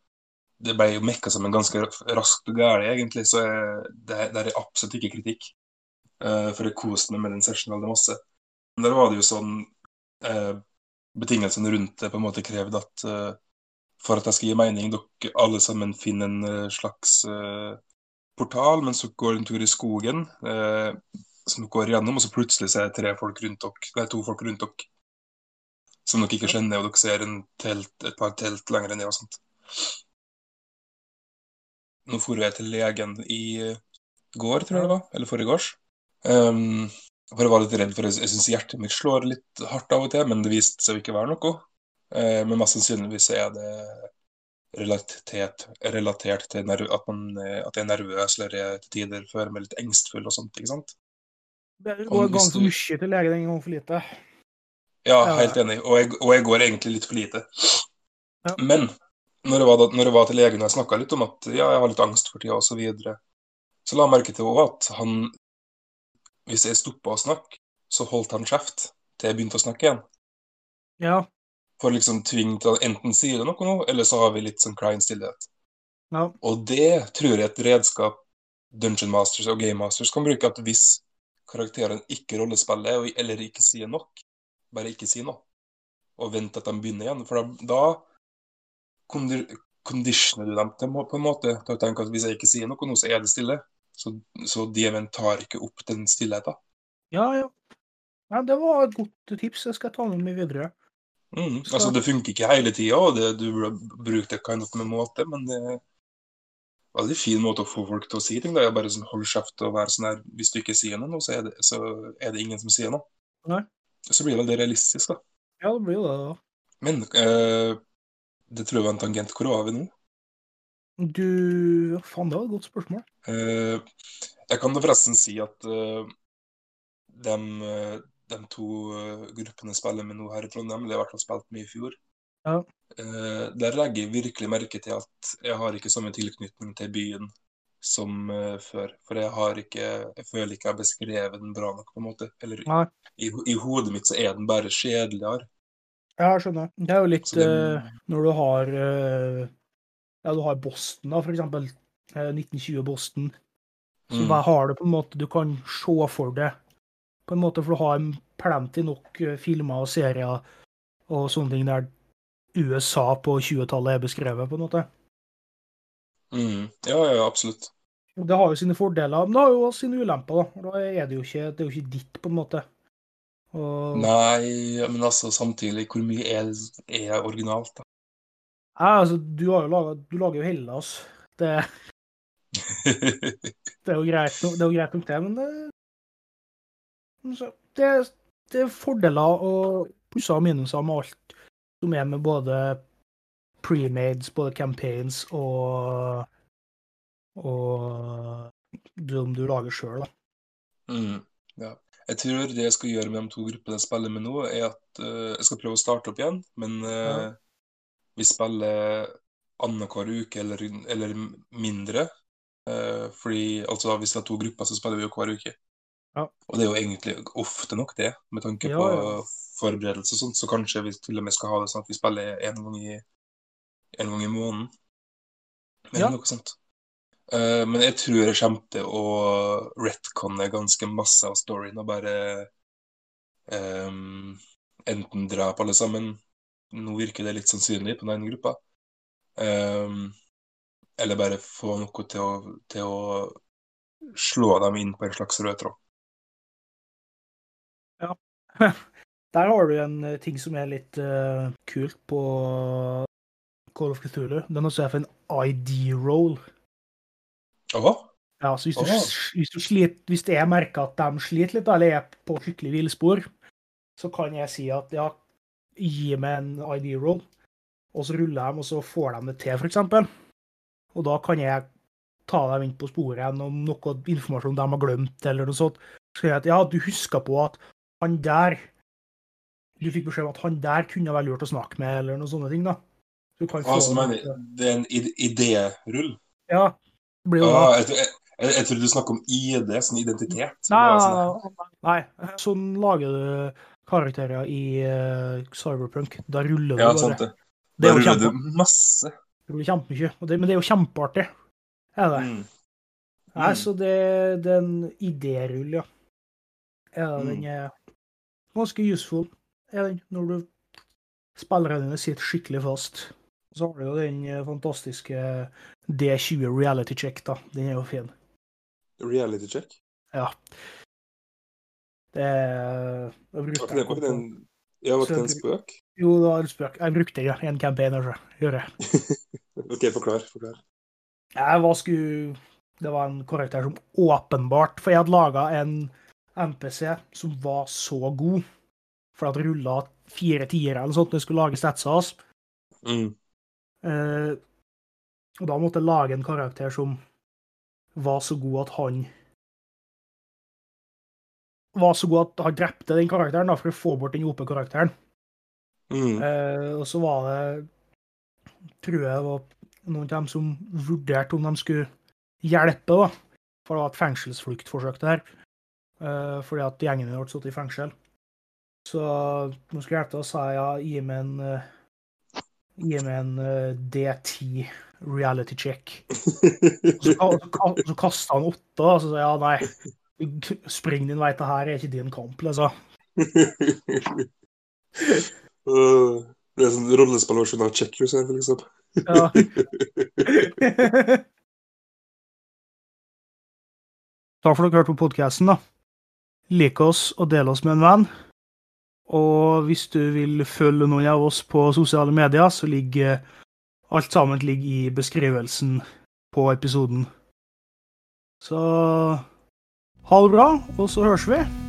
det ble jo mekka sammen ganske raskt og gærent, egentlig, så jeg, det, det er absolutt ikke kritikk. Uh, for jeg koste meg med den sessionen veldig masse. Men der var det jo sånn uh, betingelsene rundt det på en måte krevde at uh, for at jeg skal gi mening, dere alle sammen finner en slags portal mens dere går en tur i skogen, som dere går igjennom, og så plutselig så er det tre folk rundt dere, er to folk rundt dere som dere ikke kjenner, og dere ser en telt, et par telt lenger ned og sånt. Nå for jeg til legen i går, tror jeg det var, eller forrige gårs. Um, for jeg var litt redd, for jeg, jeg syns hjertet mitt slår litt hardt av og til, men det viste seg å ikke være noe. Uh, men mest sannsynligvis er det relatert, relatert til nerv, at, man, at jeg er nervøs eller jeg til tider føler meg litt engstfull og sånt, ikke sant? Det går en gang for mye til lege enn en gang for lite. Ja, Ja. helt enig. Og jeg, og jeg går egentlig litt for lite. Ja. Men når jeg, var, når jeg var til legen og jeg snakka litt om at ja, jeg har litt angst for tida osv., så, videre, så la jeg merke til også at han Hvis jeg stoppa å snakke, så holdt han kjeft til jeg begynte å snakke igjen. Ja. For liksom tvinge til å enten si det noe nå, eller så har vi litt sånn klein stillhet. ja. Og det tror jeg er et redskap Dungeon Masters og Game Masters kan bruke, at hvis karakteren ikke rollespiller eller ikke sier nok, bare ikke si noe, og vent at de begynner igjen, for da, da kondi- conditioner du dem til, på en måte Da tenker tenke at hvis jeg ikke sier noe nå, så er det stille. Så, så DM-en tar ikke opp den stillheten. Ja, ja. ja. Det var et godt tips. Jeg skal ta med meg videre. Mm. Skal- Altså, det funker ikke hele tida, og det, du burde bruke det kind of med måte, men det er veldig fin måte å få folk til å si ting. Jeg bare sånn, Hold kjeft og være sånn her Hvis du ikke sier noe, så er det, så er det ingen som sier noe. Nei. Så blir det veldig realistisk, da. Ja, det blir jo det, da. Men eh, det tror jeg var en tangent. Hvor var vi nå? Du Faen, det var et godt spørsmål. Uh, jeg kan da forresten si at uh, de, eh, de to eh, gruppene spiller med nå her i Trondheim, eller i hvert fall spilt med i fjor, Ja. Uh, der legger jeg virkelig merke til at jeg har ikke samme tilknytning til byen som eh, før. For jeg har ikke Jeg føler ikke jeg har beskrevet den bra nok, på en måte. Eller i, i hodet mitt så er den bare kjedeligere. Ja, jeg skjønner. Det er jo litt det- uh, når du har uh, Ja, du har Boston, da, for eksempel. Uh, 1920 Boston. Så Mm. hva har du på en måte du kan se for deg? På en måte, For du har plenty nok eh, filmer og serier og sånne ting der USA på 20-tallet er beskrevet, på en måte. Mm. Ja, ja, ja, absolutt. Det har jo sine fordeler, men det har jo også sine ulemper. da. Da er det jo ikke, det er jo ikke ditt, på en måte. Og, Nei, men altså samtidig, hvor mye er, er originalt, da? Nei, altså, du, laget, du lager jo Hellas. Det, det er jo greit det, er jo greit nok det, men det, men det, det er fordeler og plusser og minuser med alt som er med både premades, både campaigns og og som du lager sjøl, da. Mm, ja. Jeg tror det jeg skal gjøre med de to gruppene jeg spiller med nå, er at uh, jeg skal prøve å starte opp igjen, men uh, Ja. vi spiller annenhver uke eller, eller mindre. Uh, fordi altså, hvis det er to grupper, så spiller vi jo hver uke. Ja. Og det er jo egentlig ofte nok det, med tanke Ja, på forberedelse og sånt, så kanskje vi til og med skal ha det sånn at vi spiller en gang i, en gang i måneden. Eller noe sånt. Eh, men jeg tror jeg kommer til å retconne ganske masse av storyen og bare um, enten drepe alle sammen. Nå virker det litt sannsynlig på den ene gruppa. Um, eller bare få noe til å, til å slå dem inn på en slags rød tråd. Der har du en ting som er litt uh, kult på Call of Cthulhu. Den er også for en ID-roll. Ja, så hvis du, hvis du sliter, hvis jeg merker at de sliter litt, eller er på skikkelig villspor, så kan jeg si at ja, gi meg en ID-roll, og så ruller de, og så får de det til, f.eks. Og da kan jeg ta dem inn på sporet igjen om noe informasjon de har glemt, eller noe sånt. Så jeg at ja, du husker på at han der Du fikk beskjed om at han der kunne være lurt å snakke med, eller noen sånne ting, da. Du kan få altså, mener, det er en id- idérull? Ja. Det blir jo Ah, jeg, jeg, jeg, jeg trodde du snakket om ID, sånn identitet. Nei, nei, sånn- nei, nei. Sånn lager du karakterer i uh, Cyberpunk. Da ruller du Ja, bare. det. Det Da jo ruller du masse. det blir kjempemye. Men det er jo kjempeartig. Er det? Mm. Nei, Mm. så det, det er en idérull, ja. Er det, Mm. er ganske useful. er den. Når du spillerne dine sitter skikkelig fast. Så har du jo den eh, fantastiske D20 reality check, da. Den er jo fin. Reality check? Ja. Det er Var ikke det, var ikke det en, ja, var ikke det en spøk? Jo, det var en spøk. Jeg brukte den i en campaign. Altså. Gjør jeg. OK, forklar. forklar. Jeg var sku... Det var en karakter som åpenbart For jeg hadde laga en MPC som var så god. For at det rulla fire tiere eller sånt når jeg skulle lage statsa hans. Mm. Eh, og da måtte jeg lage en karakter som var så god at han Var så god at han drepte den karakteren, da, for å få bort den OP-karakteren. Mm. Eh, og så var det Tror jeg det var noen av dem som vurderte om de skulle hjelpe, da. For det var et fengselsfluktforsøk der. Eh, fordi at gjengen ble satt i fengsel. Så nå skulle jeg hjelpe og sa ja, gi meg en eh, Gi meg en eh, D10 reality check. Så, så kasta han åtte, og så sa ja, nei. Spring din vei, til her er ikke din kamp, liksom. Øh, det er sånn rollespillversjon av Checkers her, liksom. Ja. Takk for at dere hørte på podkasten. Lik oss og del oss med en venn. Og hvis du vil følge noen av oss på sosiale medier, så ligger alt sammen ligger i beskrivelsen på episoden. Så ha det bra, og så høres vi.